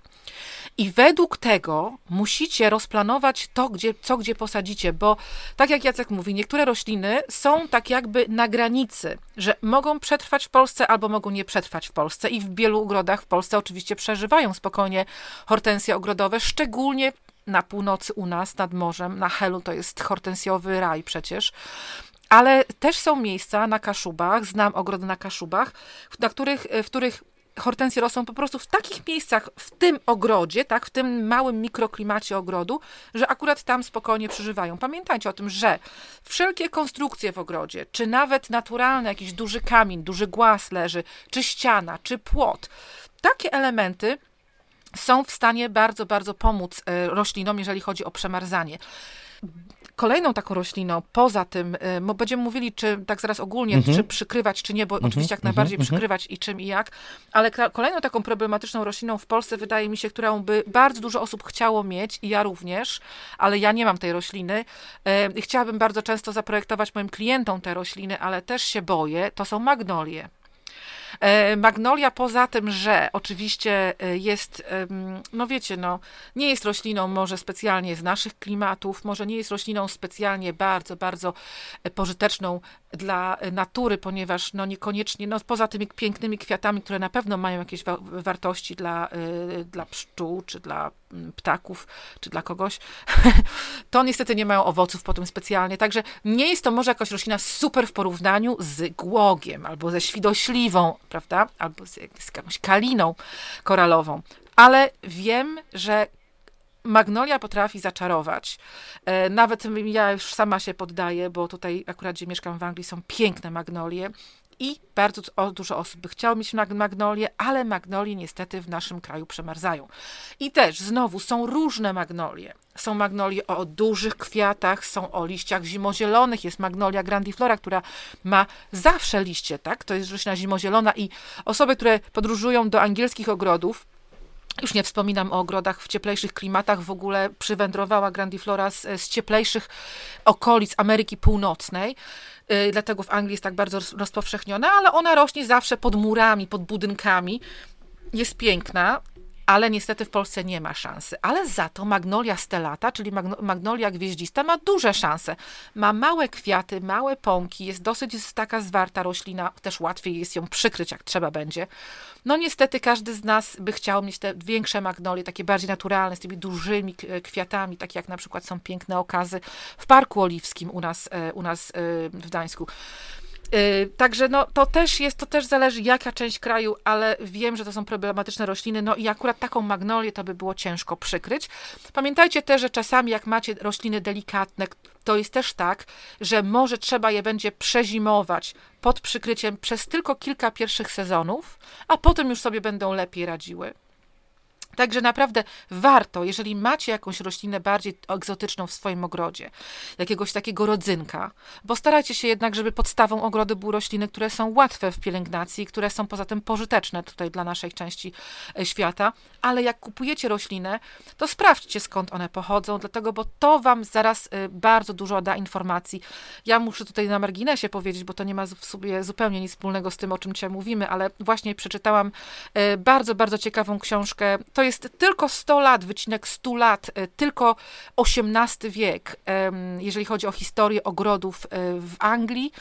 I według tego musicie rozplanować to, gdzie, co gdzie posadzicie, bo tak jak Jacek mówi, niektóre rośliny są tak jakby na granicy, że mogą przetrwać w Polsce albo mogą nie przetrwać w Polsce. I w wielu ogrodach w Polsce oczywiście przeżywają spokojnie hortensje ogrodowe, szczególnie na północy u nas, nad morzem, na Helu to jest hortensjowy raj przecież. Ale też są miejsca na Kaszubach, znam ogrody na Kaszubach, na których, w których hortensje rosną po prostu w takich miejscach, w tym ogrodzie, tak, w tym małym mikroklimacie ogrodu, że akurat tam spokojnie przeżywają. Pamiętajcie o tym, że wszelkie konstrukcje w ogrodzie, czy nawet naturalne, jakiś duży kamień, duży głaz leży, czy ściana, czy płot, takie elementy są w stanie bardzo, bardzo pomóc e, roślinom, jeżeli chodzi o przemarzanie. Kolejną taką rośliną, poza tym, bo y, będziemy mówili, czy tak zaraz ogólnie, -hmm. czy przykrywać, czy nie, bo -hmm. oczywiście jak mhm. najbardziej -hmm. przykrywać i czym i jak, ale kolejną taką problematyczną rośliną w Polsce wydaje mi się, którą by bardzo dużo osób chciało mieć i ja również, ale ja nie mam tej rośliny. Y, chciałabym bardzo często zaprojektować moim klientom te rośliny, ale też się boję, to są magnolie. E, magnolia poza tym, że oczywiście e, jest, no wiecie, no, nie jest rośliną może specjalnie z naszych klimatów, może nie jest rośliną specjalnie bardzo, bardzo e, pożyteczną dla natury, ponieważ no niekoniecznie, no poza tymi pięknymi kwiatami, które na pewno mają jakieś wa wartości dla, dla pszczół, czy dla mm, ptaków, czy dla kogoś, to niestety nie mają owoców potem specjalnie, także nie jest to może jakaś roślina super w porównaniu z głogiem, albo ze świdośliwą, prawda? Albo z, z jakąś kaliną koralową. Ale wiem, że Magnolia potrafi zaczarować. E, nawet ja już sama się poddaję, bo tutaj akurat, gdzie mieszkam w Anglii, są piękne magnolie i bardzo dużo osób by chciało mieć magnolie, ale magnolie niestety w naszym kraju przemarzają. I też znowu są różne magnolie. Są magnolie o dużych kwiatach, są o liściach zimozielonych, jest magnolia grandiflora, która ma zawsze liście, tak? To jest roślina zimozielona i osoby, które podróżują do angielskich ogrodów, już nie wspominam o ogrodach w cieplejszych klimatach. W ogóle przywędrowała Grandiflora z, z cieplejszych okolic Ameryki Północnej. Yy, dlatego w Anglii jest tak bardzo rozpowszechniona, ale ona rośnie zawsze pod murami, pod budynkami. Jest piękna ale niestety w Polsce nie ma szansy. Ale za to magnolia stellata, czyli magnolia gwieździsta, ma duże szanse. Ma małe kwiaty, małe pąki, jest dosyć taka zwarta roślina, też łatwiej jest ją przykryć, jak trzeba będzie. No niestety każdy z nas by chciał mieć te większe magnolie, takie bardziej naturalne, z tymi dużymi kwiatami, takie jak na przykład są piękne okazy w Parku Oliwskim u nas, e, u nas e, w Gdańsku. Y, także no, to też jest, to też zależy jaka część kraju, ale wiem, że to są problematyczne rośliny, no i akurat taką magnolię to by było ciężko przykryć. Pamiętajcie też, że czasami jak macie rośliny delikatne, to jest też tak, że może trzeba je będzie przezimować pod przykryciem przez tylko kilka pierwszych sezonów, a potem już sobie będą lepiej radziły. Także naprawdę warto, jeżeli macie jakąś roślinę bardziej egzotyczną w swoim ogrodzie, jakiegoś takiego rodzynka, bo starajcie się jednak, żeby podstawą ogrodu były rośliny, które są łatwe w pielęgnacji, które są poza tym pożyteczne tutaj dla naszej części e, świata, ale jak kupujecie roślinę, to sprawdźcie skąd one pochodzą, dlatego, bo to wam zaraz e, bardzo dużo da informacji. Ja muszę tutaj na marginesie powiedzieć, bo to nie ma w sobie zupełnie nic wspólnego z tym, o czym dzisiaj mówimy, ale właśnie przeczytałam e, bardzo, bardzo ciekawą książkę. To jest tylko 100 lat, wycinek 100 lat, e, tylko XVIII wiek, jeżeli chodzi o historię ogrodów e, w Anglii.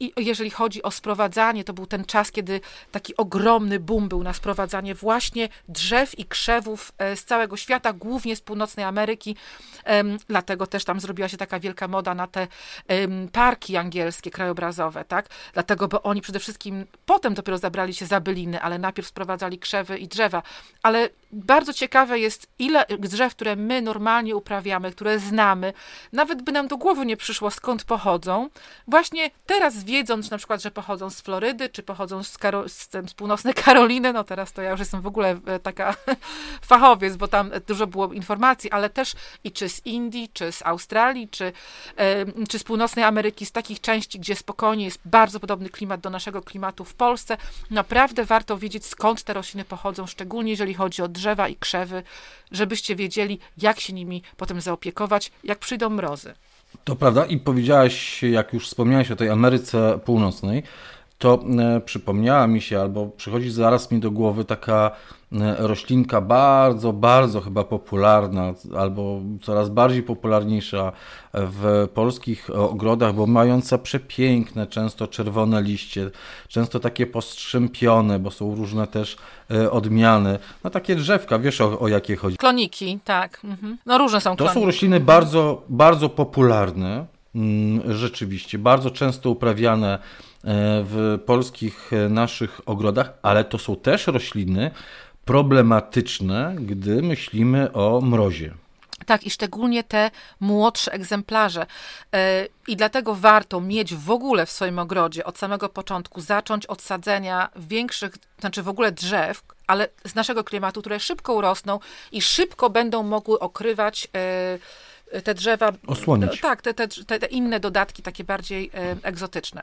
I jeżeli chodzi o sprowadzanie, to był ten czas, kiedy taki ogromny boom był na sprowadzanie właśnie drzew i krzewów e, z całego świata, głównie z północnej Ameryki. Dlatego też tam zrobiła się taka wielka moda na te parki angielskie, krajobrazowe, tak? Dlatego, bo oni przede wszystkim potem dopiero zabrali się za byliny, ale najpierw sprowadzali krzewy i drzewa. Ale bardzo ciekawe jest, ile drzew, które my normalnie uprawiamy, które znamy, nawet by nam do głowy nie przyszło, skąd pochodzą. Właśnie teraz wiedząc na przykład, że pochodzą z Florydy, czy pochodzą z, Karo z, z północnej Karoliny, no teraz to ja już jestem w ogóle e, taka fachowiec, bo tam dużo było informacji, ale też i czy z Indii, czy z Australii, czy, czy z północnej Ameryki, z takich części, gdzie spokojnie jest bardzo podobny klimat do naszego klimatu w Polsce. Naprawdę warto wiedzieć, skąd te rośliny pochodzą, szczególnie jeżeli chodzi o drzewa i krzewy, żebyście wiedzieli, jak się nimi potem zaopiekować, jak przyjdą mrozy. To prawda i powiedziałaś, jak już wspomniałaś o tej Ameryce Północnej, to e, przypomniała mi się, albo przychodzi zaraz mi do głowy taka e, roślinka bardzo, bardzo chyba popularna, albo coraz bardziej popularniejsza w polskich ogrodach, bo mająca przepiękne, często czerwone liście, często takie postrzępione, bo są różne też e, odmiany. No takie drzewka, wiesz o, o jakie chodzi. Kloniki, tak. Mhm. No różne są To kloniki. są rośliny bardzo, bardzo popularne, mm, rzeczywiście, bardzo często uprawiane w polskich e, naszych ogrodach, ale to są też rośliny problematyczne, gdy myślimy o mrozie. Tak, i szczególnie te młodsze egzemplarze. E, I dlatego warto mieć w ogóle w swoim ogrodzie od samego początku zacząć od sadzenia większych, znaczy w ogóle drzew, ale z naszego klimatu, które szybko urosną i szybko będą mogły okrywać e, te drzewa. Osłonić. Tak, te, te, te inne dodatki, takie bardziej e, egzotyczne.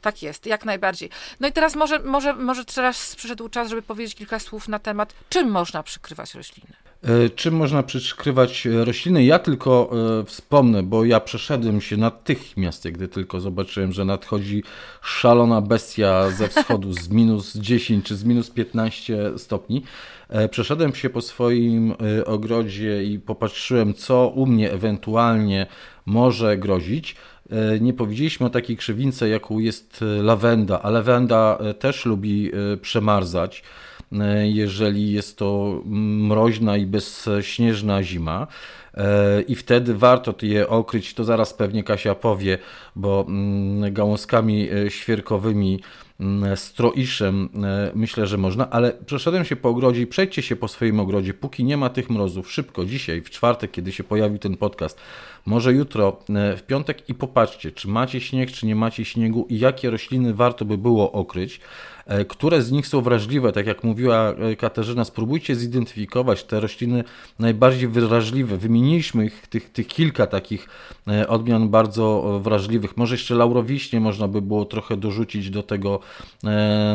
Tak jest, jak najbardziej. No i teraz może, może, może teraz przyszedł czas, żeby powiedzieć kilka słów na temat, czym można przykrywać rośliny. E, czym można przykrywać rośliny? Ja tylko e, wspomnę, bo ja przeszedłem się natychmiast, gdy tylko zobaczyłem, że nadchodzi szalona bestia ze wschodu z minus 10 czy z minus 15 stopni. E, przeszedłem się po swoim e, ogrodzie i popatrzyłem, co u mnie ewentualnie może grozić. E, nie powiedzieliśmy o takiej krzywince, jaką jest lawenda, a lawenda też lubi przemarzać, jeżeli jest to mroźna i bezśnieżna zima. I wtedy warto je okryć, to zaraz pewnie Kasia powie, bo mm, gałązkami świerkowymi stroiszem e, myślę, że można, ale przeszedłem się po ogrodzie i przejdźcie się po swoim ogrodzie, póki nie ma tych mrozów, szybko, dzisiaj, w czwartek, kiedy się pojawił ten podcast, może jutro, e, w piątek i popatrzcie, czy macie śnieg, czy nie macie śniegu i jakie rośliny warto by było okryć. E, które z nich są wrażliwe, tak jak mówiła e, Katarzyna, spróbujcie zidentyfikować te rośliny najbardziej wrażliwe. Wymieniliśmy ich, tych, tych kilka takich odmian bardzo wrażliwych. Może jeszcze laurowiśnie można by było trochę dorzucić do tego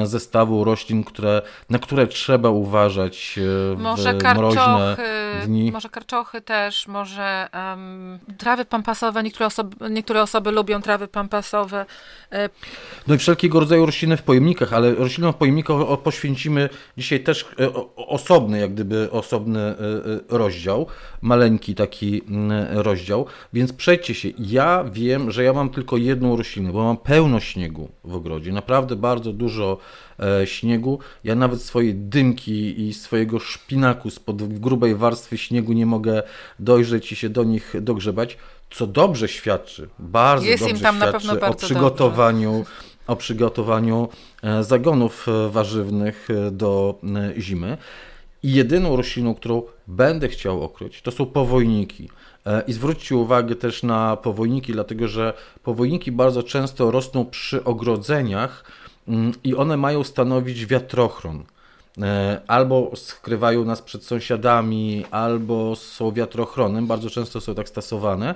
zestawu roślin, które, na które trzeba uważać w może mroźne dni. Może karczochy też, może um, trawy pampasowe. Niektóre osoby, niektóre osoby lubią trawy pampasowe. No i wszelkiego rodzaju rośliny w pojemnikach, ale roślinom pojemnika poświęcimy dzisiaj też e, osobny, jak gdyby osobny e, e, rozdział, maleńki taki rozdział, więc przejdźcie się. Ja wiem, że ja mam tylko jedną roślinę, bo mam pełno śniegu w ogrodzie, naprawdę bardzo dużo śniegu. Ja nawet swoje dymki i swojego szpinaku spod grubej warstwy śniegu nie mogę dojrzeć i się do nich dogrzebać, co dobrze świadczy, bardzo Jest dobrze świadczy o przygotowaniu dobrze o przygotowaniu e, zagonów e, warzywnych e, do zimy. I jedyną rośliną, którą będę chciał okryć, to są powojniki. I zwróćcie uwagę też na powojniki, dlatego że powojniki bardzo często rosną przy ogrodzeniach i one mają stanowić wiatrochron. E, albo skrywają nas przed sąsiadami, albo są wiatrochronem, bardzo często są tak stosowane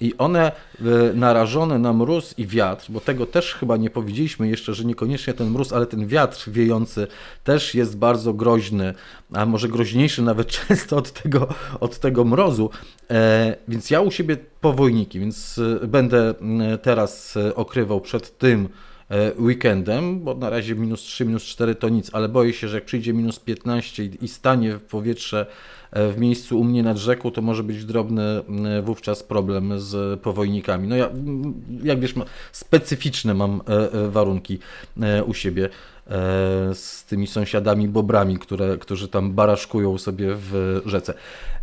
i one e, narażone na mróz i wiatr, bo tego też chyba nie powiedzieliśmy jeszcze, że niekoniecznie ten mróz, ale ten wiatr wiejący też jest bardzo groźny, a może groźniejszy nawet często od tego, od tego mrozu, e, więc ja u siebie powojniki, więc będę teraz okrywał przed tym weekendem, bo na razie minus 3, minus 4 to nic, ale boję się, że jak przyjdzie minus 15 i stanie w powietrze e, w miejscu u mnie nad rzeką, to może być drobny wówczas problem z powojnikami. No ja, jak wiesz, specyficzne mam e, warunki u siebie. z tymi sąsiadami bobrami, które, którzy tam baraszkują sobie w rzece.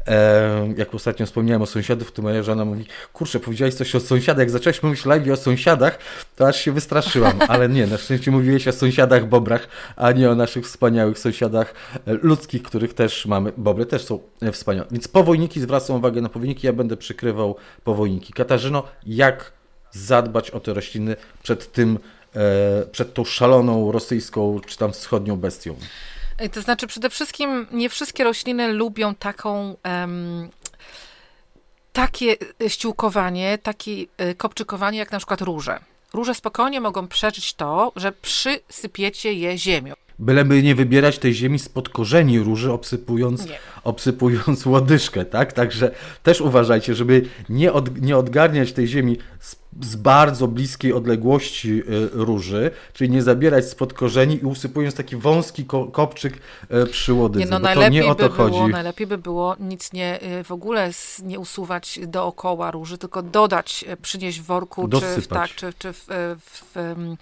E, jak ostatnio wspomniałem o sąsiadów, to moja żona mówi, kurczę, powiedziałeś coś o sąsiadach, jak zacząłeś mówić live o sąsiadach, to aż się wystraszyłam, ale nie, na szczęście mówiłeś o sąsiadach bobrach, a nie o naszych wspaniałych sąsiadach ludzkich, których też mamy, bobry też są wspaniałe. Więc powojniki, zwracam uwagę na powojniki, ja będę przykrywał powojniki. Katarzyno, jak zadbać o te rośliny przed tym, e, przed tą szaloną rosyjską czy tam wschodnią bestią? To znaczy, przede wszystkim nie wszystkie rośliny lubią taką. Um, takie ściółkowanie, takie e, kopczykowanie, jak na przykład róże. Róże spokojnie mogą przeżyć to, że przysypiecie je ziemią. Byleby nie wybierać tej ziemi spod korzeni róży, obsypując, obsypując łodyżkę, tak? Także też uważajcie, żeby nie, od, nie odgarniać tej ziemi z, z, bardzo bliskiej odległości y, róży, czyli nie zabierać spod korzeni i usypując taki wąski ko, kopczyk y, przy łodydze, nie, no, najlepiej nie o to by chodzi. Było, najlepiej by było nic nie, y, w ogóle nie usuwać dookoła róży, tylko dodać, przynieść w worku, czy w, tak, czy, czy w, w, w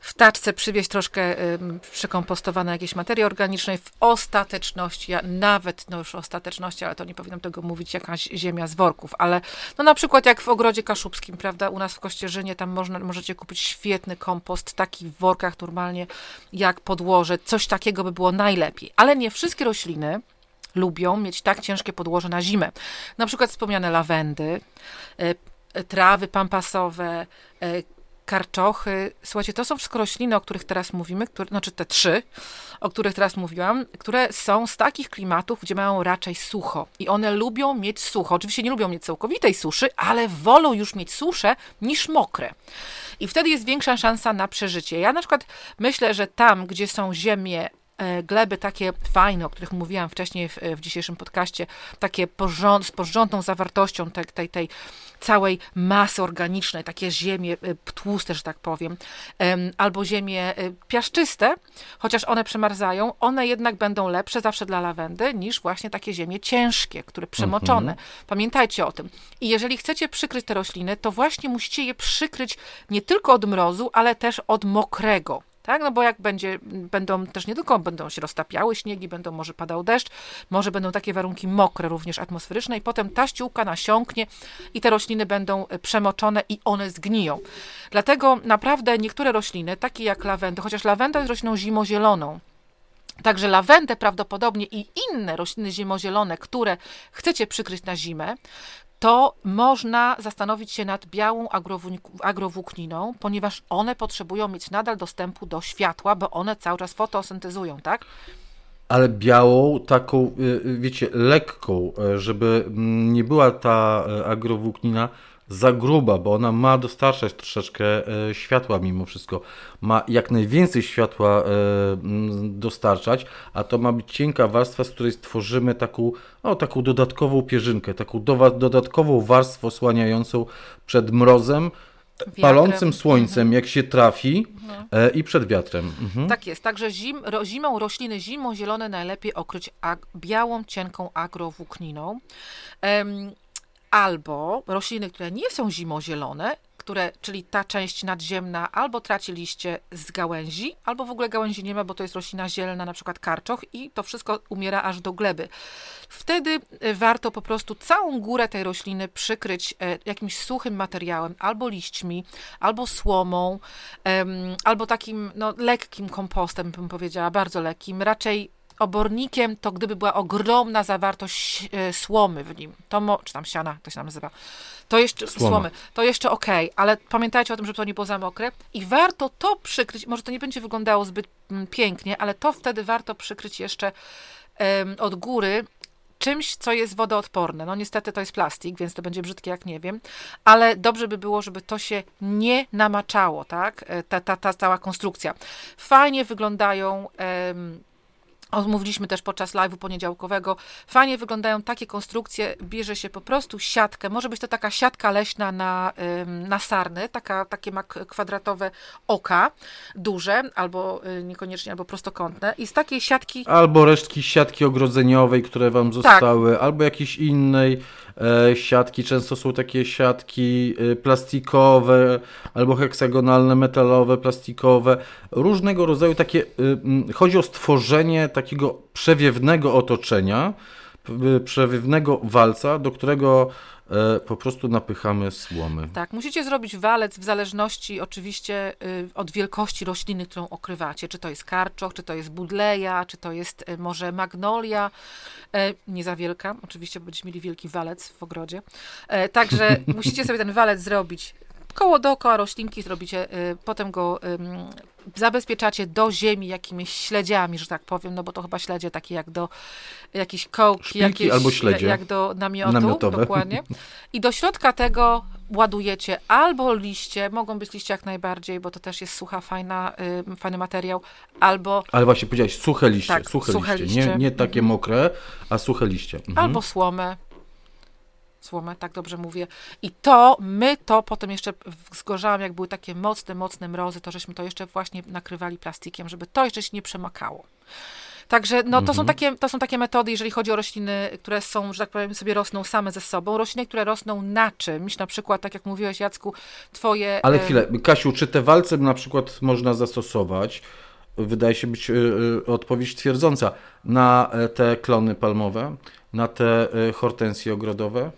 w taczce przywieźć troszkę y, przekompostowane jakieś materii organicznej. W ostateczności, ja nawet, no już ostateczności, ale to nie powinnam tego mówić, jakaś ziemia z worków, ale no na przykład jak w ogrodzie kaszubskim, prawda, u nas w Kościerzynie, tam można, możecie kupić świetny kompost, taki w workach normalnie jak podłoże, coś takiego by było najlepiej. Ale nie wszystkie rośliny lubią mieć tak ciężkie podłoże na zimę. Na przykład wspomniane lawendy, y, trawy pampasowe, y, karczochy. Słuchajcie, to są wszystko rośliny, o których teraz mówimy, które, znaczy te trzy, o których teraz mówiłam, które są z takich klimatów, gdzie mają raczej sucho. I one lubią mieć sucho. Oczywiście nie lubią mieć całkowitej suszy, ale wolą już mieć suszę niż mokre. I wtedy jest większa szansa na przeżycie. Ja na przykład myślę, że tam, gdzie są ziemie E, gleby takie fajne, o których mówiłam wcześniej w, w dzisiejszym podcaście, takie porząd, z porządną zawartością tej, tej, tej całej masy organicznej, takie ziemie e, tłuste, że tak powiem, albo ziemie e, piaszczyste, chociaż one przemarzają, one jednak będą lepsze zawsze dla lawendy niż właśnie takie ziemie ciężkie, które przemoczone. Mhm. Pamiętajcie o tym. I jeżeli chcecie przykryć te rośliny, to właśnie musicie je przykryć nie tylko od mrozu, ale też od mokrego tak? No bo jak będzie, będą też nie tylko będą się roztapiały śniegi, będą może padał deszcz, może będą takie warunki mokre, również atmosferyczne i potem ta ściółka nasiąknie i te rośliny będą e, przemoczone i one zgniją. Dlatego naprawdę niektóre rośliny, takie jak lawenda, chociaż lawenda jest rośliną zimozieloną, Także lawendę prawdopodobnie i inne rośliny zimozielone, które chcecie przykryć na zimę, to można zastanowić się nad białą agrowłókniną, ponieważ one potrzebują mieć nadal dostępu do światła, bo one cały czas fotosyntezują, tak? Ale białą, taką, y, y, wiecie, lekką, e, żeby mm, nie była ta e, agrowłóknina za gruba, bo ona ma dostarczać troszeczkę e, światła mimo wszystko. Ma jak najwięcej światła e, dostarczać, a to ma być cienka warstwa, z której stworzymy taką, no, taką dodatkową pierzynkę, taką dodatkową warstwę osłaniającą przed mrozem, Wiatrem. palącym słońcem, mhm. jak się trafi no. i przed wiatrem. Mhm. Tak jest, także zim, ro, zimą rośliny zimą zielone najlepiej okryć ag, białą, cienką agrowłókniną. Um, albo rośliny, które nie są zimozielone, które, czyli ta część nadziemna albo traci liście z gałęzi, albo w ogóle gałęzi nie ma, bo to jest roślina zielna, na przykład karczoch i to wszystko umiera aż do gleby. Wtedy e, warto po prostu całą górę tej rośliny przykryć e, jakimś suchym materiałem, albo liśćmi, albo słomą, albo takim no, lekkim kompostem, bym powiedziała, bardzo lekkim, raczej obornikiem, to gdyby była ogromna zawartość e, słomy w nim, to mo, czy tam siana, to się tam nazywa, to jeszcze, Słoma. słomy, to jeszcze okej, okay, ale pamiętajcie o tym, żeby to nie było za mokre i warto to przykryć, może to nie będzie wyglądało zbyt mm, pięknie, ale to wtedy warto przykryć jeszcze um, od góry czymś, co jest wodoodporne. No niestety to jest plastik, więc to będzie brzydkie, jak nie wiem, ale dobrze by było, żeby to się nie namaczało, tak? E, ta, ta, ta cała konstrukcja. Fajnie wyglądają um, Omówiliśmy też podczas live'u poniedziałkowego. Fajnie wyglądają takie konstrukcje. Bierze się po prostu siatkę. Może być to taka siatka leśna na, na sarny, taka, takie ma kwadratowe oka, duże, albo y, niekoniecznie, albo prostokątne. I z takiej siatki. Albo resztki siatki ogrodzeniowej, które wam tak. zostały, tak. albo jakiejś innej siatki, często są takie siatki e, plastikowe albo heksagonalne, metalowe, plastikowe, różnego rodzaju takie, chodzi o stworzenie takiego przewiewnego otoczenia, przewiewnego walca, do którego E, po prostu napychamy słomy. Tak, musicie zrobić walec w zależności oczywiście y, od wielkości rośliny, którą okrywacie. Czy to jest karczoch, czy to jest budleja, czy to jest y, może magnolia. E, nie za wielka, oczywiście, bo będziecie mieli wielki walec w ogrodzie. E, także musicie sobie ten walec zrobić koło dookoła roślinki zrobicie, y, potem go zabezpieczacie do ziemi jakimiś śledziami, że tak powiem, no bo to chyba śledzie takie jak do jakiś kołki, jakieś, albo śledzie. jak do namiotu, Namiotowe. dokładnie. I do środka tego ładujecie albo liście, mogą być liście jak najbardziej, bo to też jest sucha, fajna, y, fajny materiał, albo... Ale właśnie powiedziałeś suche liście, tak, suche, suche liście. liście. Nie, nie takie mhm. mokre, a suche liście. Mhm. Albo słomę, słomę, tak dobrze mówię. I to, my to potem jeszcze zgorzałam, jak były takie mocne, mocne mrozy, to żeśmy to jeszcze właśnie nakrywali plastikiem, żeby to jeszcze się nie przemakało. Także no, to, są Mhm. takie, to są takie metody, jeżeli chodzi o rośliny, które są, że tak powiem, sobie rosną same ze sobą. Rośliny, które rosną na czymś, na przykład, tak jak mówiłeś, Jacku, twoje... Ale em, chwilę, Kasiu, czy te walce na przykład można zastosować? Wydaje się być y, y, odpowiedź twierdząca. Na e, te klony palmowe, na te e, hortensje ogrodowe?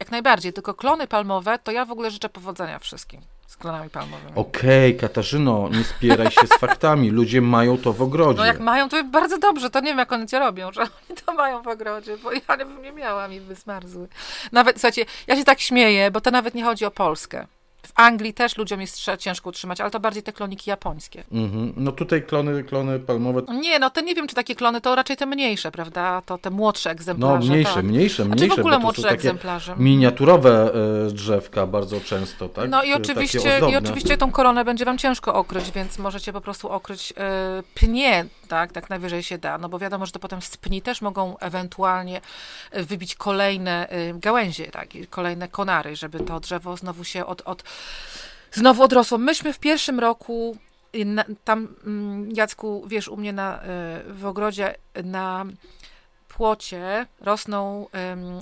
Jak najbardziej, tylko klony palmowe, to ja w ogóle życzę powodzenia wszystkim z klonami palmowymi. Okej, Katarzyno, nie spieraj się z faktami. Ludzie mają to w ogrodzie. No jak mają, to bardzo dobrze. To nie wiem, jak one cię robią, że oni to mają w ogrodzie, bo ja bym nie miała, mi by zmarzły. Nawet, słuchajcie, ja się tak śmieję, bo to nawet nie chodzi o Polskę. Anglii też ludziom jest ciężko utrzymać, ale to bardziej te kloniki japońskie. Mhm. No tutaj klony, klony palmowe. Nie, no to nie wiem, czy takie klony, to raczej te mniejsze, prawda? To te młodsze No egzemplarze. mniejsze, tak. mniejsze, Znaczy mniejsze. w ogóle młodsze egzemplarze. Miniaturowe e, drzewka bardzo często, tak? No i oczywiście, i oczywiście tą koronę będzie wam ciężko okryć, więc możecie po prostu okryć e, pnie, tak, tak najwyżej się da, no bo wiadomo, że to potem z pni też mogą ewentualnie e, wybić kolejne e, gałęzie, tak, kolejne konary, żeby to drzewo znowu się od, od znowu odrosło. Myśmy w pierwszym roku y, tam, mm, Jacku, wiesz, u mnie na, y, w ogrodzie na płocie rosną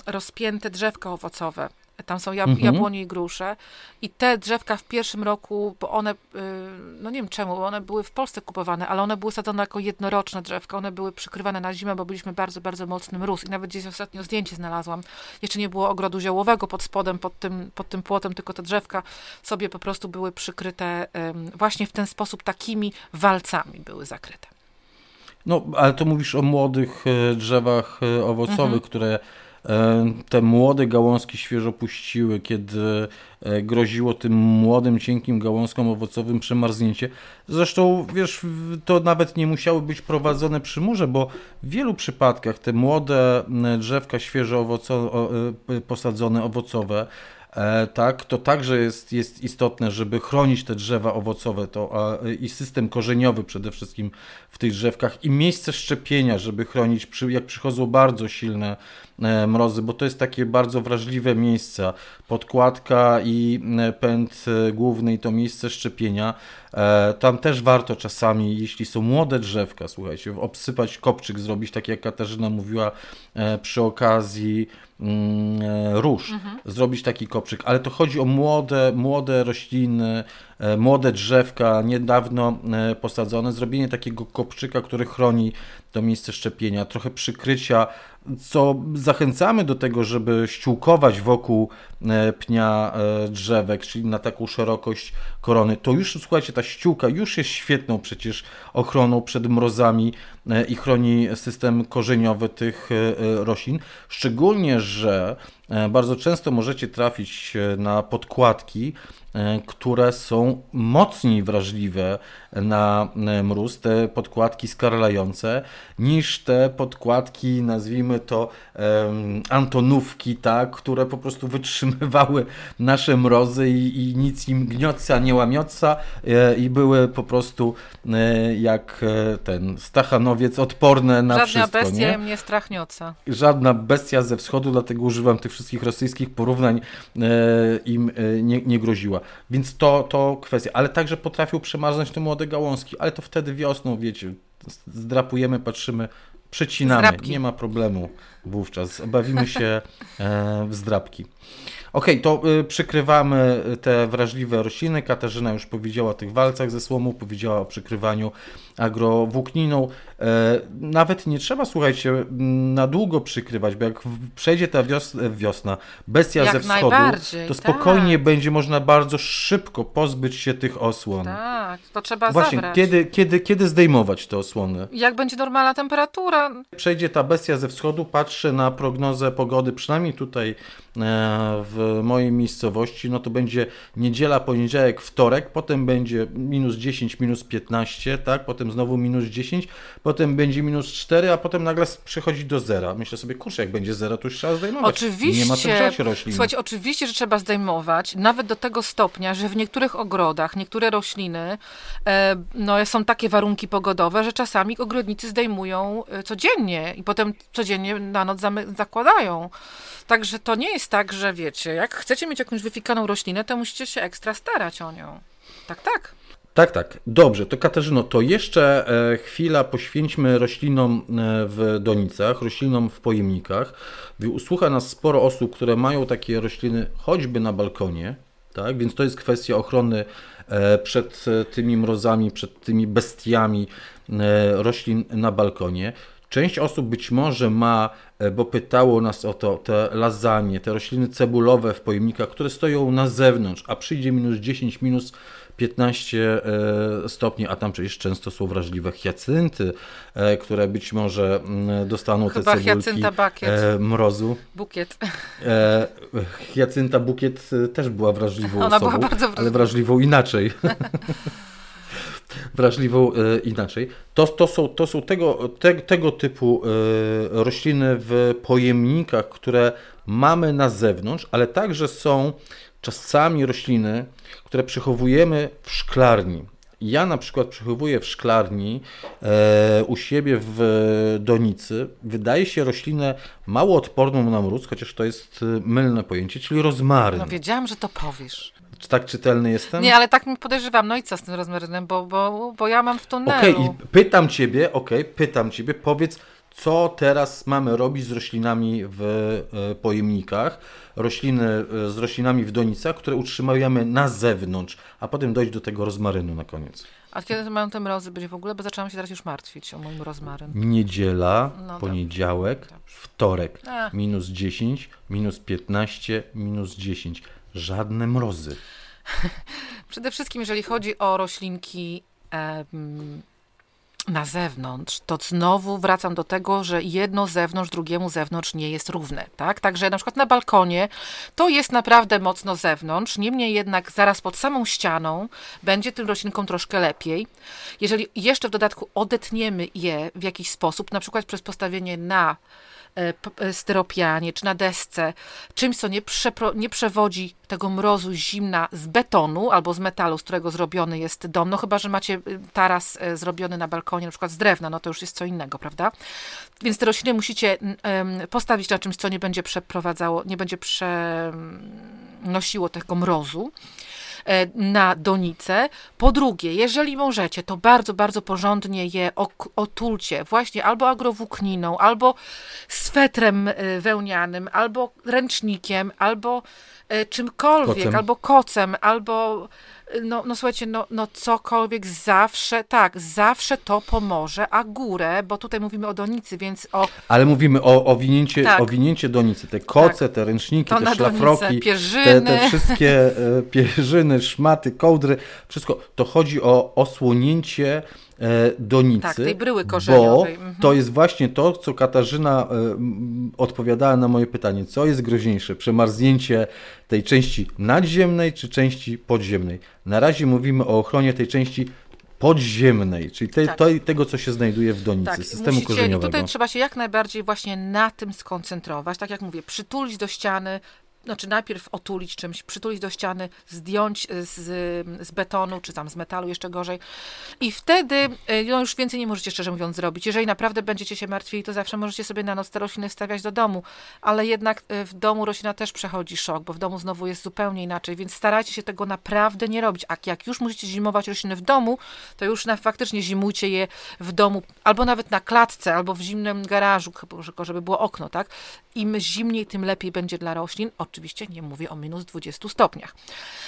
rozpięte drzewka owocowe. Tam są jab- Mhm. jabłonie i grusze. I te drzewka w pierwszym roku, bo one, y, no nie wiem czemu, one były w Polsce kupowane, ale one były sadzone jako jednoroczne drzewka. One były przykrywane na zimę, bo byliśmy bardzo, bardzo mocny mróz. I nawet gdzieś ostatnio zdjęcie znalazłam. Jeszcze nie było ogrodu ziołowego pod spodem, pod tym, pod tym płotem, tylko te drzewka sobie po prostu były przykryte właśnie w ten sposób, takimi walcami były zakryte. No, ale to mówisz o młodych e, drzewach e, owocowych, Mhm. które te młode gałązki świeżo puściły, kiedy e, groziło tym młodym, cienkim gałązkom owocowym przemarznięcie. Zresztą, wiesz, to nawet nie musiały być prowadzone przy murze, bo w wielu przypadkach te młode drzewka świeżo owoco, e, posadzone, owocowe, E, tak, to także jest, jest istotne, żeby chronić te drzewa owocowe to, a, i system korzeniowy przede wszystkim w tych drzewkach i miejsce szczepienia, żeby chronić, przy, jak przychodzą bardzo silne e, mrozy, bo to jest takie bardzo wrażliwe miejsca. Podkładka i e, pęd e, główny i to miejsce szczepienia. Tam też warto czasami, jeśli są młode drzewka, słuchajcie, obsypać kopczyk, zrobić tak jak Katarzyna mówiła przy okazji mm, róż, zrobić taki kopczyk, ale to chodzi o młode, młode rośliny, młode drzewka, niedawno e, posadzone, zrobienie takiego kopczyka, który chroni to miejsce szczepienia, trochę przykrycia, co zachęcamy do tego, żeby ściółkować wokół e, pnia e, drzewek, czyli na taką szerokość korony. To już, słuchajcie, ta ściółka już jest świetną przecież ochroną przed mrozami e, i chroni system korzeniowy tych roślin. Szczególnie, że bardzo często możecie trafić na podkładki, które są mocniej wrażliwe na mróz, te podkładki skarlające, niż te podkładki, nazwijmy to em, antonówki, tak, które po prostu wytrzymywały nasze mrozy i, i nic im gnioca, nie łamioca e, i były po prostu e, jak e, ten stachanowiec odporne na Żadna wszystko, bestia nie? im nie strachnioca. żadna bestia ze wschodu, dlatego używam tych wszystkich rosyjskich porównań, e, im e, nie, nie groziła. Więc to, to kwestia. Ale także potrafią przemarznąć te młode gałązki, ale to wtedy wiosną, wiecie, zdrapujemy, patrzymy, Przecinamy, nie ma problemu wówczas. Bawimy się e, w zdrabki. Okej, to y, przykrywamy te wrażliwe rośliny. Katarzyna już powiedziała o tych walcach ze słomą, powiedziała o przykrywaniu agrowłókniną. E, nawet nie trzeba, słuchajcie, na długo przykrywać, bo jak przejdzie ta wios wiosna, bestia Jak ze wschodu, to spokojnie tak. będzie można bardzo szybko pozbyć się tych osłon. Tak, to trzeba Właśnie, zabrać. kiedy, kiedy, kiedy zdejmować te osłony? Jak będzie normalna temperatura? Przejdzie ta bestia ze wschodu, patrzę na prognozę pogody, przynajmniej tutaj e, w mojej miejscowości, no to będzie niedziela, poniedziałek, wtorek, potem będzie minus 10, minus 15, tak, potem znowu minus 10, potem będzie minus 4, a potem nagle przychodzi do zera. Myślę sobie, kurczę, jak będzie zero, to już trzeba zdejmować. Oczywiście. Nie ma co grzać roślin. Słuchajcie, oczywiście, że trzeba zdejmować, nawet do tego stopnia, że w niektórych ogrodach, niektóre rośliny, e, no są takie warunki pogodowe, że czasami ogrodnicy zdejmują e, codziennie i potem codziennie na noc zakładają. Także to nie jest tak, że wiecie, jak chcecie mieć jakąś wyfikaną roślinę, to musicie się ekstra starać o nią. Tak, tak. Tak, tak. Dobrze, to Katarzyno, to jeszcze e, chwila poświęćmy roślinom e, w donicach, roślinom w pojemnikach. Wi- Słucha nas sporo osób, które mają takie rośliny choćby na balkonie, tak? Więc to jest kwestia ochrony e, przed tymi mrozami, przed tymi bestiami roślin na balkonie. Część osób być może ma, e, bo pytało nas o to, te lasagne, te rośliny cebulowe w pojemnikach, które stoją na zewnątrz, a przyjdzie minus 10, minus 15 e, stopni, a tam przecież często są wrażliwe hiacynty, e, które być może mm, dostaną Chyba te cebulki e, mrozu. Bukiet. E, Hiacynta Bukiet też była wrażliwą Ona osobą, była bardzo ale wrażliwa. wrażliwą inaczej. wrażliwą e, inaczej. To, to są, to są tego, te, tego typu e, rośliny w pojemnikach, które mamy na zewnątrz, ale także są czasami rośliny, które przechowujemy w szklarni. Ja na przykład przechowuję w szklarni e, u siebie w donicy. Wydaje się roślinę mało odporną na mróz, chociaż to jest e, mylne pojęcie, czyli rozmaryn. No wiedziałam, że to powiesz. Czy tak czytelny jestem? Nie, ale tak mi podejrzewam. No i co z tym rozmarynem, bo, bo, bo ja mam w tunelu. Okej, i pytam ciebie, okej, pytam ciebie, powiedz, co teraz mamy robić z roślinami w e, pojemnikach, rośliny e, z roślinami w donicach, które utrzymujemy na zewnątrz, a potem dojść do tego rozmarynu na koniec. A kiedy mają te mrozy być w ogóle? Bo zaczęłam się teraz już martwić o mój rozmaryn. Niedziela, No poniedziałek, Dobrze. wtorek, A. minus 10, minus 15, minus 10. Żadne mrozy. Przede wszystkim, jeżeli chodzi o roślinki em, na zewnątrz, to znowu wracam do tego, że jedno zewnątrz drugiemu zewnątrz nie jest równe, tak? Także na przykład na balkonie to jest naprawdę mocno zewnątrz, niemniej jednak zaraz pod samą ścianą będzie tym roślinkom troszkę lepiej. Jeżeli jeszcze w dodatku odetniemy je w jakiś sposób, na przykład przez postawienie na styropianie czy na desce, czymś, co nie, nie przewodzi tego mrozu zimna z betonu albo z metalu, z którego zrobiony jest dom, no chyba, że macie y, taras e, zrobiony na balkonie, na przykład z drewna, no to już jest co innego, prawda? Więc te rośliny musicie postawić na czymś, co nie będzie przeprowadzało, nie będzie przenosiło tego mrozu e, na donicę. Po drugie, jeżeli możecie, to bardzo, bardzo porządnie je otulcie właśnie albo agrowłókniną, albo swetrem e, wełnianym, albo ręcznikiem, albo e, czymkolwiek, Kocem. albo kocem, albo e, no, no słuchajcie, no, no cokolwiek zawsze, tak, zawsze to pomoże, a górę, bo tutaj mówimy o donicy, więc o Ale mówimy o owinięcie, Tak. owinięcie donicy, te koce, te ręczniki, To te na szlafroki, donicę, te, pierzyny. te wszystkie e, pierzyny, szmaty, kołdry, wszystko. To chodzi o osłonięcie e, donicy. Tak, tej bryły Bo korzeniowej, mhm. to jest właśnie to, co Katarzyna e, odpowiadała na moje pytanie. Co jest groźniejsze? Przemarznięcie tej części nadziemnej czy części podziemnej? Na razie mówimy o ochronie tej części podziemnej, czyli tej, Tak. tej, tego, co się znajduje w donicy, Tak, systemu musicie, korzeniowego. tutaj trzeba się jak najbardziej właśnie na tym skoncentrować. Tak jak mówię, przytulić do ściany, znaczy najpierw otulić czymś, przytulić do ściany, zdjąć z, z betonu, czy tam z metalu jeszcze gorzej. I wtedy no już więcej nie możecie, szczerze mówiąc, zrobić. Jeżeli naprawdę będziecie się martwili, to zawsze możecie sobie na noc te rośliny wstawiać do domu, ale jednak w domu roślina też przechodzi szok, bo w domu znowu jest zupełnie inaczej, więc starajcie się tego naprawdę nie robić. A jak już musicie zimować rośliny w domu, to już na, faktycznie zimujcie je w domu, albo nawet na klatce, albo w zimnym garażu, żeby było okno, tak? Im zimniej, tym lepiej będzie dla roślin. Oczywiście nie mówię o minus 20 stopniach.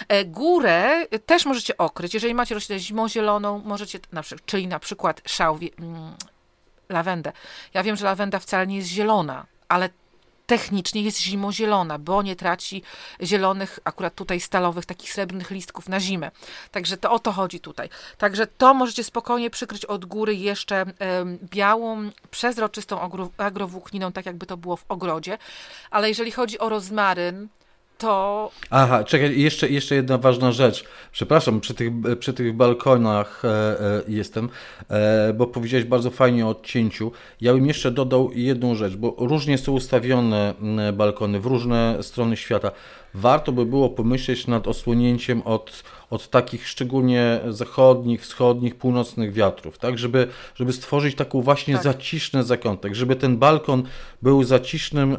E, górę też możecie okryć. Jeżeli macie roślinę zimozieloną, możecie, na przykład, czyli na przykład szałwie, mm, lawendę. Ja wiem, że lawenda wcale nie jest zielona, ale technicznie jest zimozielona, bo nie traci zielonych, akurat tutaj stalowych, takich srebrnych listków na zimę. Także to o to chodzi tutaj. Także to możecie spokojnie przykryć od góry jeszcze białą, przezroczystą agrowłókniną, tak jakby to było w ogrodzie. Ale jeżeli chodzi o rozmaryn, to... Aha, czekaj, jeszcze, jeszcze jedna ważna rzecz. Przepraszam, przy tych, przy tych balkonach e, e, jestem, e, bo powiedziałeś bardzo fajnie o odcięciu. Ja bym jeszcze dodał jedną rzecz, bo różnie są ustawione balkony w różne strony świata warto by było pomyśleć nad osłonięciem od, od takich szczególnie zachodnich, wschodnich, północnych wiatrów, tak, żeby, żeby stworzyć taką właśnie tak. zaciszny zakątek, żeby ten balkon był zacisznym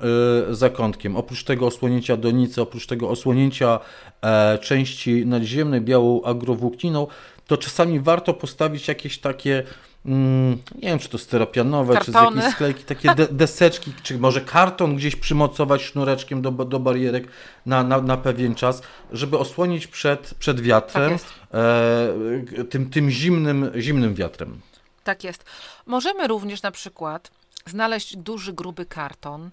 y, zakątkiem. Oprócz tego osłonięcia donicy, oprócz tego osłonięcia e, części nadziemnej białą agrowłókniną, to czasami warto postawić jakieś takie Mm, nie wiem, czy to steropianowe, Kartony. czy z jakiejś sklejki, takie de deseczki, czy może karton gdzieś przymocować sznureczkiem do, do barierek na, na, na pewien czas, żeby osłonić przed, przed wiatrem, tak e, tym, tym zimnym, zimnym wiatrem. Tak jest. Możemy również na przykład znaleźć duży, gruby karton,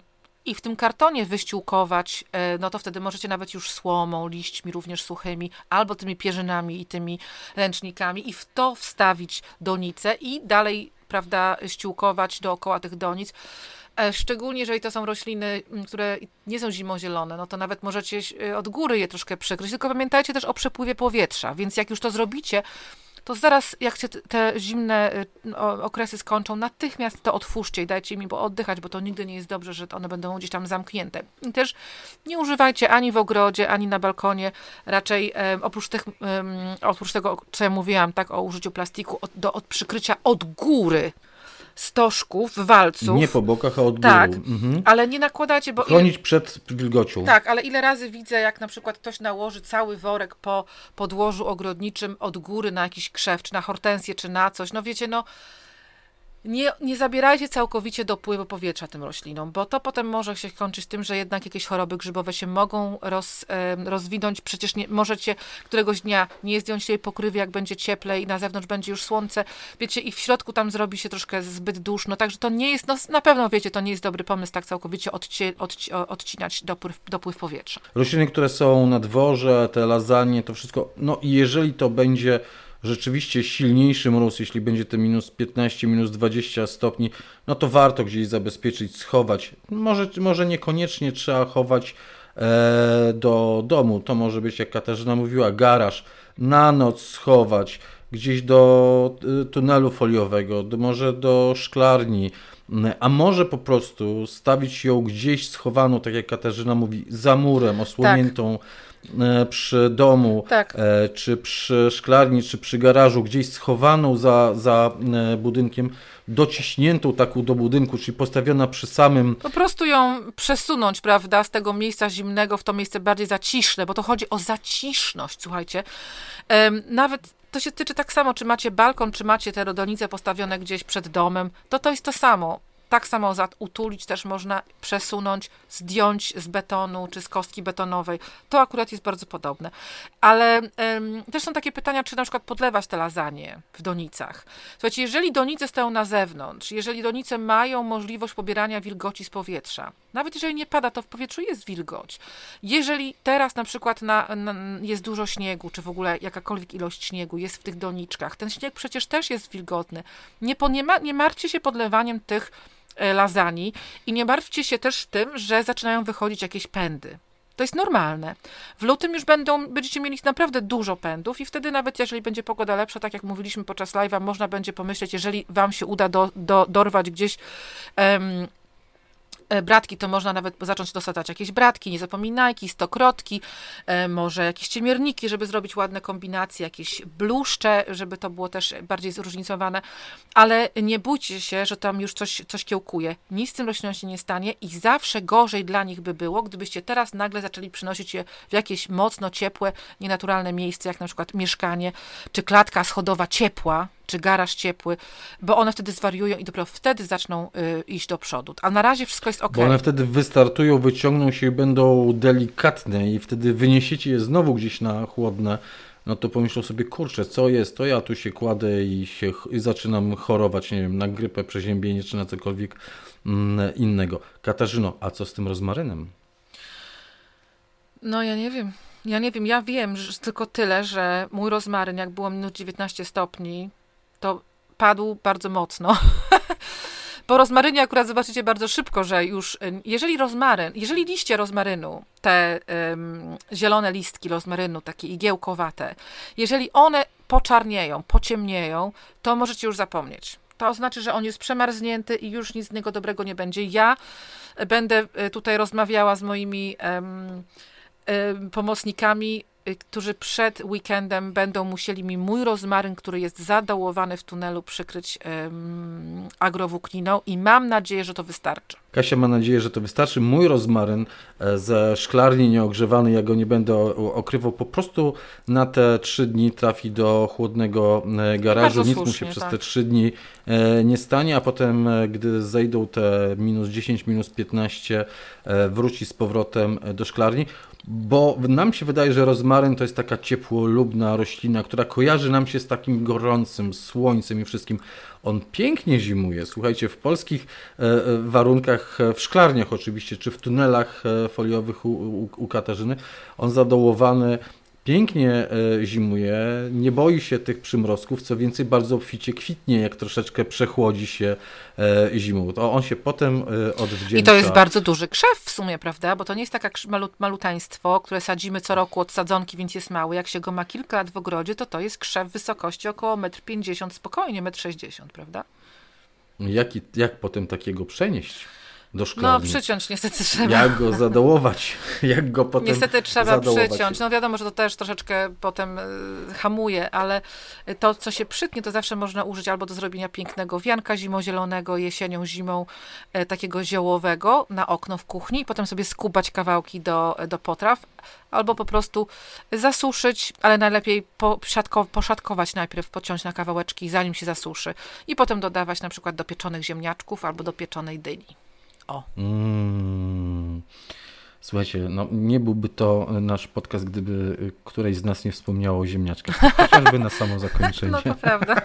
i w tym kartonie wyściółkować, e, no to wtedy możecie nawet już słomą, liśćmi również suchymi, albo tymi pierzynami i tymi ręcznikami i w to wstawić donicę i dalej, prawda, ściółkować dookoła tych donic. E, szczególnie jeżeli to są rośliny, które nie są zimozielone, no to nawet możecie e, od góry je troszkę przykryć. Tylko pamiętajcie też o przepływie powietrza, więc jak już to zrobicie, to zaraz jak się te zimne y, okresy skończą, natychmiast to otwórzcie i dajcie mi bo oddychać, bo to nigdy nie jest dobrze, że one będą gdzieś tam zamknięte. I też nie używajcie ani w ogrodzie, ani na balkonie, raczej oprócz, tych, oprócz tego, co ja mówiłam, tak, o użyciu plastiku, od, do, od przykrycia od góry, stożków, walców. Nie po bokach, a od góry. Tak, mhm. ale nie nakładacie, bo... Chronić ile... przed wilgocią. Tak, ale ile razy widzę, jak na przykład ktoś nałoży cały worek po podłożu ogrodniczym od góry na jakiś krzew, czy na hortensję, czy na coś, no wiecie, no nie, nie zabierajcie całkowicie dopływu powietrza tym roślinom, bo to potem może się kończyć tym, że jednak jakieś choroby grzybowe się mogą roz, rozwinąć. Przecież nie, możecie któregoś dnia nie zdjąć tej pokrywy, jak będzie cieplej i na zewnątrz będzie już słońce, wiecie, i w środku tam zrobi się troszkę zbyt duszno, także to nie jest, no na pewno wiecie, to nie jest dobry pomysł tak całkowicie odci, odci, odcinać dopływ, dopływ powietrza. Rośliny, które są na dworze, te lasagne, to wszystko, no i jeżeli to będzie rzeczywiście silniejszy mróz, jeśli będzie to minus 15, minus 20 stopni, no to warto gdzieś zabezpieczyć, schować. Może, może niekoniecznie trzeba chować e, do domu, to może być, jak Katarzyna mówiła, garaż, na noc schować, gdzieś do e, tunelu foliowego, do, może do szklarni, a może po prostu stawić ją gdzieś schowaną, tak jak Katarzyna mówi, za murem, osłoniętą. Tak przy domu, tak. E, czy przy szklarni, czy przy garażu, gdzieś schowaną za, za e, budynkiem, dociśniętą taką do budynku, czyli postawiona przy samym. Po prostu ją przesunąć, prawda, z tego miejsca zimnego w to miejsce bardziej zaciszne, bo to chodzi o zaciszność, słuchajcie. Nawet to się tyczy tak samo, czy macie balkon, czy macie te rodonice postawione gdzieś przed domem, to to jest to samo. Tak samo utulić też można, przesunąć, zdjąć z betonu czy z kostki betonowej. To akurat jest bardzo podobne. Ale ym, też są takie pytania, czy na przykład podlewać te lasagne w donicach. Słuchajcie, jeżeli donice stoją na zewnątrz, jeżeli donice mają możliwość pobierania wilgoci z powietrza, nawet jeżeli nie pada, to w powietrzu jest wilgoć. Jeżeli teraz na przykład na, na, jest dużo śniegu, czy w ogóle jakakolwiek ilość śniegu jest w tych doniczkach, ten śnieg przecież też jest wilgotny. Nie, nie, ma, nie martwcie się podlewaniem tych E, lazani i nie martwcie się też tym, że zaczynają wychodzić jakieś pędy. To jest normalne. W lutym już będą, będziecie mieli naprawdę dużo pędów i wtedy nawet jeżeli będzie pogoda lepsza, tak jak mówiliśmy podczas live'a, można będzie pomyśleć, jeżeli wam się uda do, do, dorwać gdzieś um, bratki to można nawet zacząć dosadzać jakieś bratki, niezapominajki, stokrotki, e, może jakieś ciemierniki, żeby zrobić ładne kombinacje, jakieś bluszcze, żeby to było też bardziej zróżnicowane, ale nie bójcie się, że tam już coś, coś kiełkuje. Nic z tym roślinom się nie stanie i zawsze gorzej dla nich by było, gdybyście teraz nagle zaczęli przynosić je w jakieś mocno ciepłe, nienaturalne miejsce, jak na przykład mieszkanie, czy klatka schodowa ciepła, czy garaż ciepły, bo one wtedy zwariują i dopiero wtedy zaczną y, iść do przodu. A na razie wszystko jest ok. Bo one wtedy wystartują, wyciągną się i będą delikatne i wtedy wyniesiecie je znowu gdzieś na chłodne, no to pomyślą sobie, kurczę, co jest, to ja tu się kładę i, się, i zaczynam chorować, nie wiem, na grypę, przeziębienie czy na cokolwiek mm, innego. Katarzyno, a co z tym rozmarynem? No ja nie wiem. Ja nie wiem, ja wiem że tylko tyle, że mój rozmaryn, jak było minut 19 stopni, to padł bardzo mocno. Po rozmarynie akurat zobaczycie bardzo szybko, że już, jeżeli rozmaryn, jeżeli liście rozmarynu, te zielone listki rozmarynu, takie igiełkowate, jeżeli one poczarnieją, pociemnieją, to możecie już zapomnieć. To znaczy, że on jest przemarznięty i już nic z niego dobrego nie będzie. Ja będę e, tutaj rozmawiała z moimi pomocnikami Y, którzy przed weekendem będą musieli mi mój rozmaryn, który jest zadołowany w tunelu, przykryć um, agrowłókniną i mam nadzieję, że to wystarczy. Kasia ma nadzieję, że to wystarczy. Mój rozmaryn e, ze szklarni nieogrzewany, ja go nie będę okrywał, po prostu na te trzy dni trafi do chłodnego e, garażu. Nic mu się tak. przez te trzy dni nie stanie, a potem, gdy zejdą te minus 10, minus 15, wróci z powrotem do szklarni bo nam się wydaje, że rozmaryn to jest taka ciepłolubna roślina, która kojarzy nam się z takim gorącym słońcem i wszystkim. On pięknie zimuje. Słuchajcie, w polskich e, e, warunkach, e, w szklarniach oczywiście, czy w tunelach foliowych u, u, u Katarzyny, on zadołowany pięknie e, zimuje, nie boi się tych przymrozków, co więcej bardzo obficie kwitnie, jak troszeczkę przechłodzi się e, zimą. To on się potem e, odwdzięcza. I to jest bardzo duży krzew w sumie, prawda? Bo to nie jest takie malut, malutaństwo, które sadzimy co roku od sadzonki, więc jest mały. Jak się go ma kilka lat w ogrodzie, to to jest krzew wysokości około 1,50 m, spokojnie 1,60 m, prawda? Jak, jak potem takiego przenieść? Do szklarni. No przyciąć niestety trzeba. Jak go zadołować, jak go potem Niestety trzeba zadołować. przyciąć. No wiadomo, że to też troszeczkę potem y, hamuje, ale to, co się przytnie, to zawsze można użyć albo do zrobienia pięknego wianka zimozielonego, jesienią, zimą, y, takiego ziołowego na okno w kuchni i potem sobie skubać kawałki do, do potraw, albo po prostu zasuszyć, ale najlepiej poszatkować najpierw, pociąć na kawałeczki, zanim się zasuszy i potem dodawać na przykład do pieczonych ziemniaczków albo do pieczonej dyni. O. Mm. Słuchajcie, no nie byłby to nasz podcast, gdyby któreś z nas nie wspomniało o ziemniaczkach. Chociażby na samo zakończenie. No to prawda.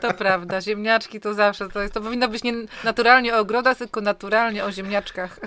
To prawda. Ziemniaczki to zawsze to jest. To powinno być nie naturalnie o ogrodach, tylko naturalnie o ziemniaczkach.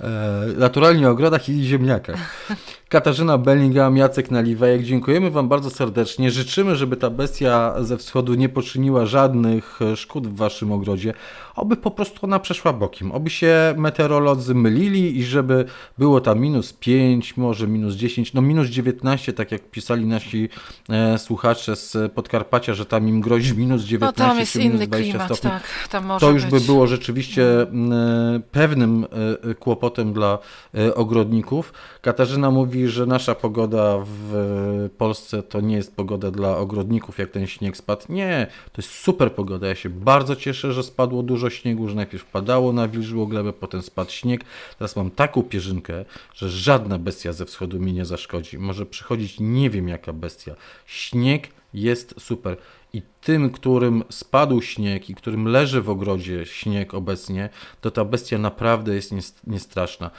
E, naturalnie o ogrodach i ziemniakach. Katarzyna Bellingham, Jacek Naliwejek, dziękujemy Wam bardzo serdecznie. Życzymy, żeby ta bestia ze wschodu nie poczyniła żadnych szkód w Waszym ogrodzie, oby po prostu ona przeszła bokiem, oby się meteorolodzy mylili i żeby było tam minus 5, może minus 10, no minus 19, tak jak pisali nasi e, słuchacze z Podkarpacia, że tam im grozi minus 19 no, tam jest minus 20 klimat, stopni. Tak, tam może to już być. by było rzeczywiście e, pewnym e, kłopotem dla e, ogrodników. Katarzyna mówi, że nasza pogoda w Polsce to nie jest pogoda dla ogrodników, jak ten śnieg spadł. Nie, to jest super pogoda. Ja się bardzo cieszę, że spadło dużo śniegu, że najpierw padało na wilżłą glebę, potem spadł śnieg. Teraz mam taką pierzynkę, że żadna bestia ze wschodu mi nie zaszkodzi. Może przychodzić nie wiem jaka bestia. Śnieg jest super. I tym, którym spadł śnieg i którym leży w ogrodzie śnieg obecnie, to ta bestia naprawdę jest niestraszna.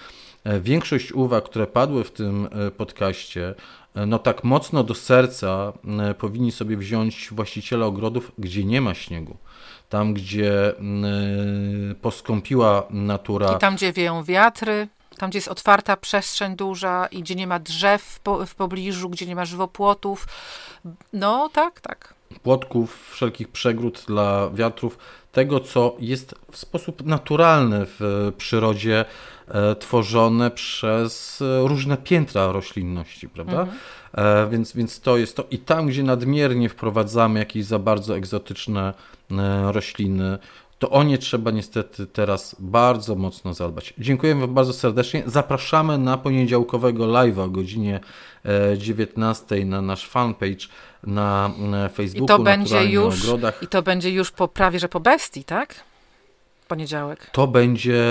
E, większość uwag, które padły w tym e, podcaście, e, no tak mocno do serca powinni sobie wziąć właściciele ogrodów, gdzie nie ma śniegu. Tam, gdzie poskąpiła natura. I tam, gdzie wieją wiatry, tam, gdzie jest otwarta przestrzeń duża i gdzie nie ma drzew w pobliżu, gdzie nie ma żywopłotów. No tak, tak. Płotków, wszelkich przegród dla wiatrów, tego, co jest w sposób naturalny w przyrodzie E, tworzone przez e, różne piętra roślinności, prawda? Mhm. E, więc, więc to jest to. I tam, gdzie nadmiernie wprowadzamy jakieś za bardzo egzotyczne rośliny, to o nie trzeba niestety teraz bardzo mocno zadbać. Dziękujemy Wam bardzo serdecznie. Zapraszamy na poniedziałkowego live'a o godzinie e, 19 na nasz fanpage na e, I Facebooku. to będzie już, ogrodach. i to będzie już po prawie, że po bestii, tak? Poniedziałek. To będzie,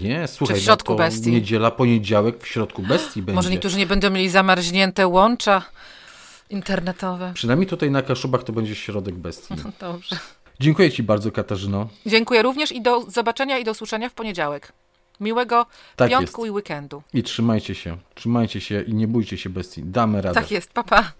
nie, słuchaj, w środku no to bestii? niedziela, poniedziałek w środku bestii będzie. Może niektórzy nie będą mieli zamarznięte łącza internetowe. Przynajmniej tutaj na Kaszubach to będzie środek bestii. Dobrze. Dziękuję Ci bardzo, Katarzyno. Dziękuję również i do zobaczenia i do usłyszenia w poniedziałek. Miłego Tak piątku jest. i weekendu. I trzymajcie się, trzymajcie się i nie bójcie się bestii. Damy radę. Tak jest, papa. Pa.